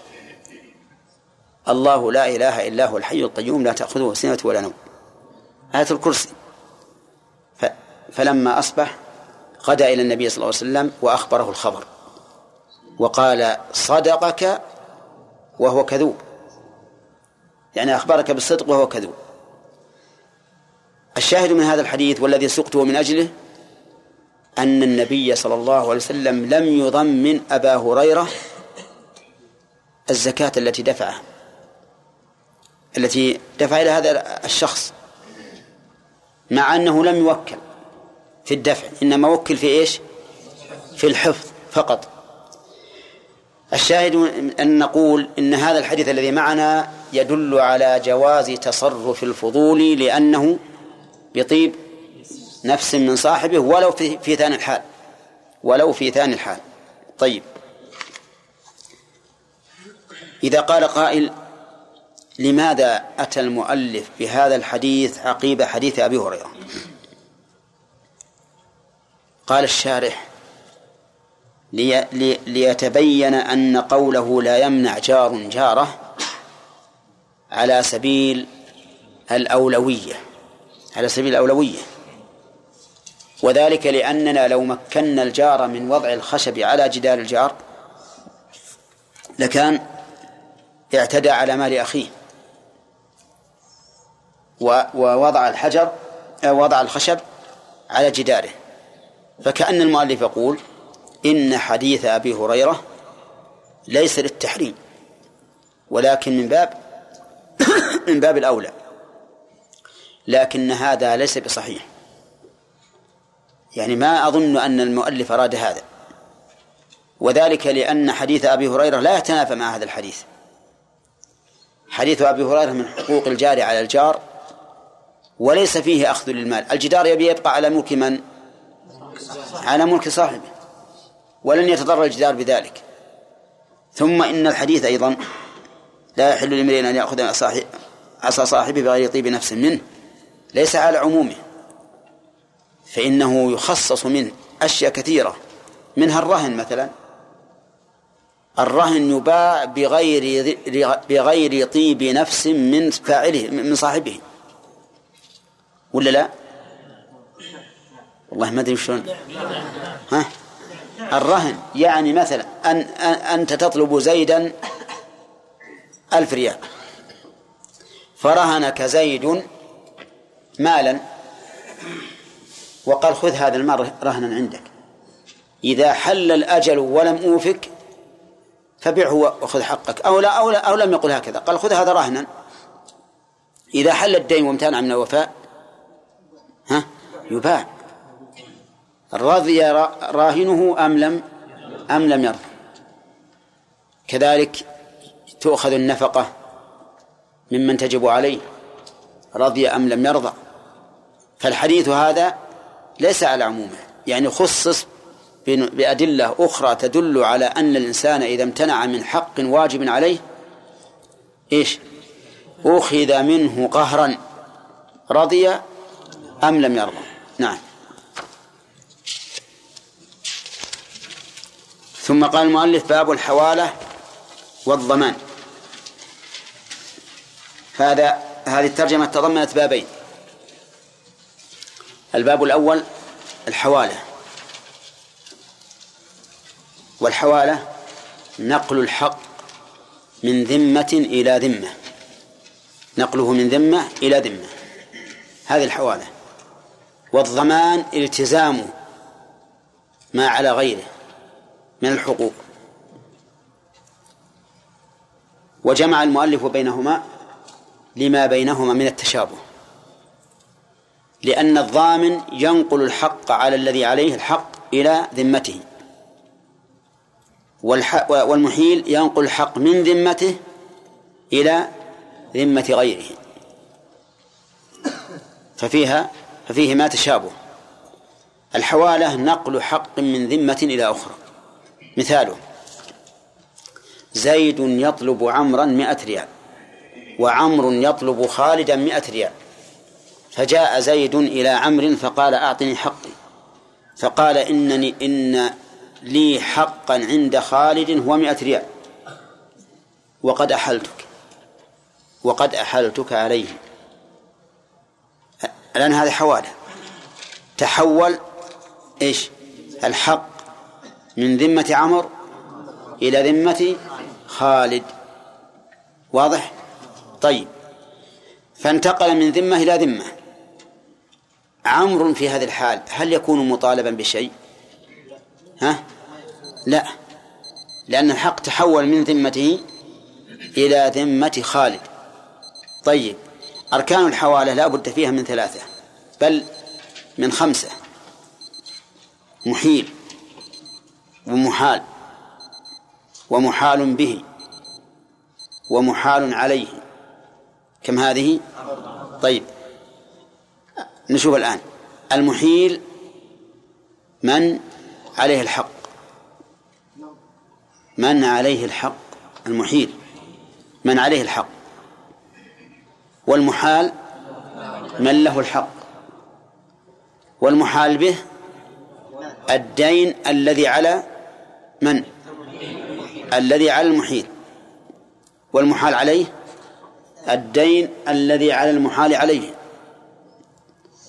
الله لا إله إلا هو الحي القيوم لا تأخذه سنة ولا نوم. آية الكرسي. فلما أصبح غدا إلى النبي صلى الله عليه وسلم وأخبره الخبر. وقال صدقك وهو كذوب. يعني أخبرك بالصدق وهو كذوب. الشاهد من هذا الحديث والذي سقته من أجله أن النبي صلى الله عليه وسلم لم يضمن أبا هريرة الزكاة التي دفعها التي دفع إلى هذا الشخص مع أنه لم يوكل في الدفع إنما وكل في إيش؟ في الحفظ فقط. الشاهد أن نقول إن هذا الحديث الذي معنا يدل على جواز تصرف الفضول لأنه بطيب نفس من صاحبه ولو في, في ثاني الحال. ولو في ثاني الحال. طيب. إذا قال قائل لماذا أتى المؤلف بهذا الحديث عقيب حديث أبي هريرة؟ قال الشارح لي لي ليتبين أن قوله لا يمنع جار جاره على سبيل الأولوية. على سبيل الأولوية. وذلك لأننا لو مكنا الجار من وضع الخشب على جدار الجار لكان اعتدى على مال أخيه. ووضع الحجر وضع الخشب على جداره. فكأن المؤلف يقول إن حديث أبي هريرة ليس للتحريم ولكن من باب من باب الأولى. لكن هذا ليس بصحيح. يعني ما أظن أن المؤلف أراد هذا. وذلك لأن حديث أبي هريرة لا يتنافى مع هذا الحديث. حديث أبي هريرة من حقوق الجار على الجار وليس فيه أخذ للمال. الجدار يبي يبقى على ملك من؟ على ملك صاحبه. ولن يتضرر الجدار بذلك. ثم إن الحديث أيضا لا يحل لامرئ أن يأخذ عصا صاحبه بغير طيب نفس منه. ليس على عمومه. فإنه يخصص منه أشياء كثيرة. منها الرهن مثلا. الرهن يباع بغير بغير طيب نفس من فاعله من صاحبه. ولا لا؟ والله ما أدري شلون. ها؟ الرهن يعني مثلا أن أنت تطلب زيدا ألف ريال. فرهنك زيد مالا وقال خذ هذا المال رهنا عندك. إذا حل الأجل ولم أوفك فبعه وخذ حقك. أو لا أو, لا أو لم يقل هكذا. قال خذ هذا رهنا. إذا حل الدين وامتنع من الوفاء ها يباع. رضي راهنه أم لم أم لم يرضى كذلك تؤخذ النفقة ممن تجب عليه. رضي أم لم يرضى. فالحديث هذا ليس على عمومه. يعني خصص بأدلة أخرى تدل على أن الإنسان إذا امتنع من حق واجب عليه إيش؟ أخذ منه قهرا. رضي أم لم يرضى. نعم. ثم قال المؤلف باب الحوالة والضمان. هذا هذه الترجمة تضمنت بابين. الباب الأول الحوالة. والحوالة نقل الحق من ذمة إلى ذمة. نقله من ذمة إلى ذمة. هذه الحوالة. والضمان التزام ما على غيره من الحقوق. وجمع المؤلف بينهما لما بينهما من التشابه. لأن الضامن ينقل الحق على الذي عليه الحق إلى ذمته. والمحيل ينقل الحق من ذمته إلى ذمة غيره. ففيها ففيه ما تشابه. الحوالة نقل حق من ذمة إلى أخرى. مثاله زيد يطلب عمرا مئة ريال. وعمر يطلب خالدا مئة ريال. فجاء زيد إلى عمرو فقال أعطني حقي. فقال إنني إن لي حقا عند خالد هو مئة ريال. وقد أحلتك. وقد أحلتك عليه. الآن هذا حوالة تحول إيش؟ الحق من ذمة عمر إلى ذمة خالد. واضح؟ طيب. فانتقل من ذمة إلى ذمة. عمرو في هذه الحال هل يكون مطالبا بشيء؟ ها؟ لا. لأن الحق تحول من ذمته إلى ذمة خالد. طيب. أركان الحوالة لا بد فيها من ثلاثة بل من خمسة. محيل ومحال ومحال به ومحال عليه. كم هذه؟ طيب. نشوف الآن. المحيل من عليه الحق؟ من عليه الحق؟ المحيل. من عليه الحق. والمحال من له الحق. والمحال به الدين الذي على من؟ الذي على المحيل. والمحال عليه الدين الذي على المحال عليه.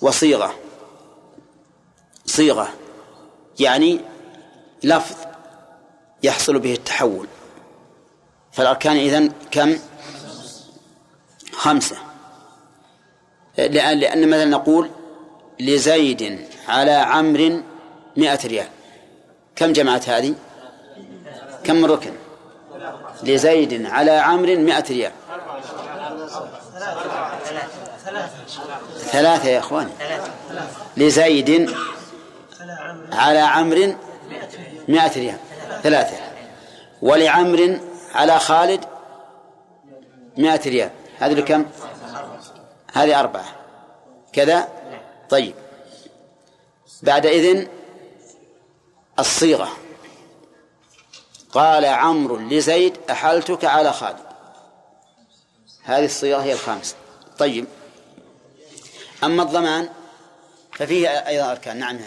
وصيغة. صيغة. يعني لفظ يحصل به التحول. فالأركان إذن كم؟ خمسة. لأن, لأن مثلا نقول لزيد على عمر مئة ريال. كم جمعت هذه؟ كم ركن؟ لزيد على عمر مئة ريال. ثلاثة يا إخوان لزيد على عمر مئة ريال. ثلاثة. ولعمر على خالد مئة ريال. هذه كم هذه أربعة. كذا؟ طيب. بعد إذن الصيغة. قال عمرو لزيد أحلتك على خالد. هذه الصيغة هي الخامسة. طيب. أما الضمان ففيه أيضا أركان. نعم.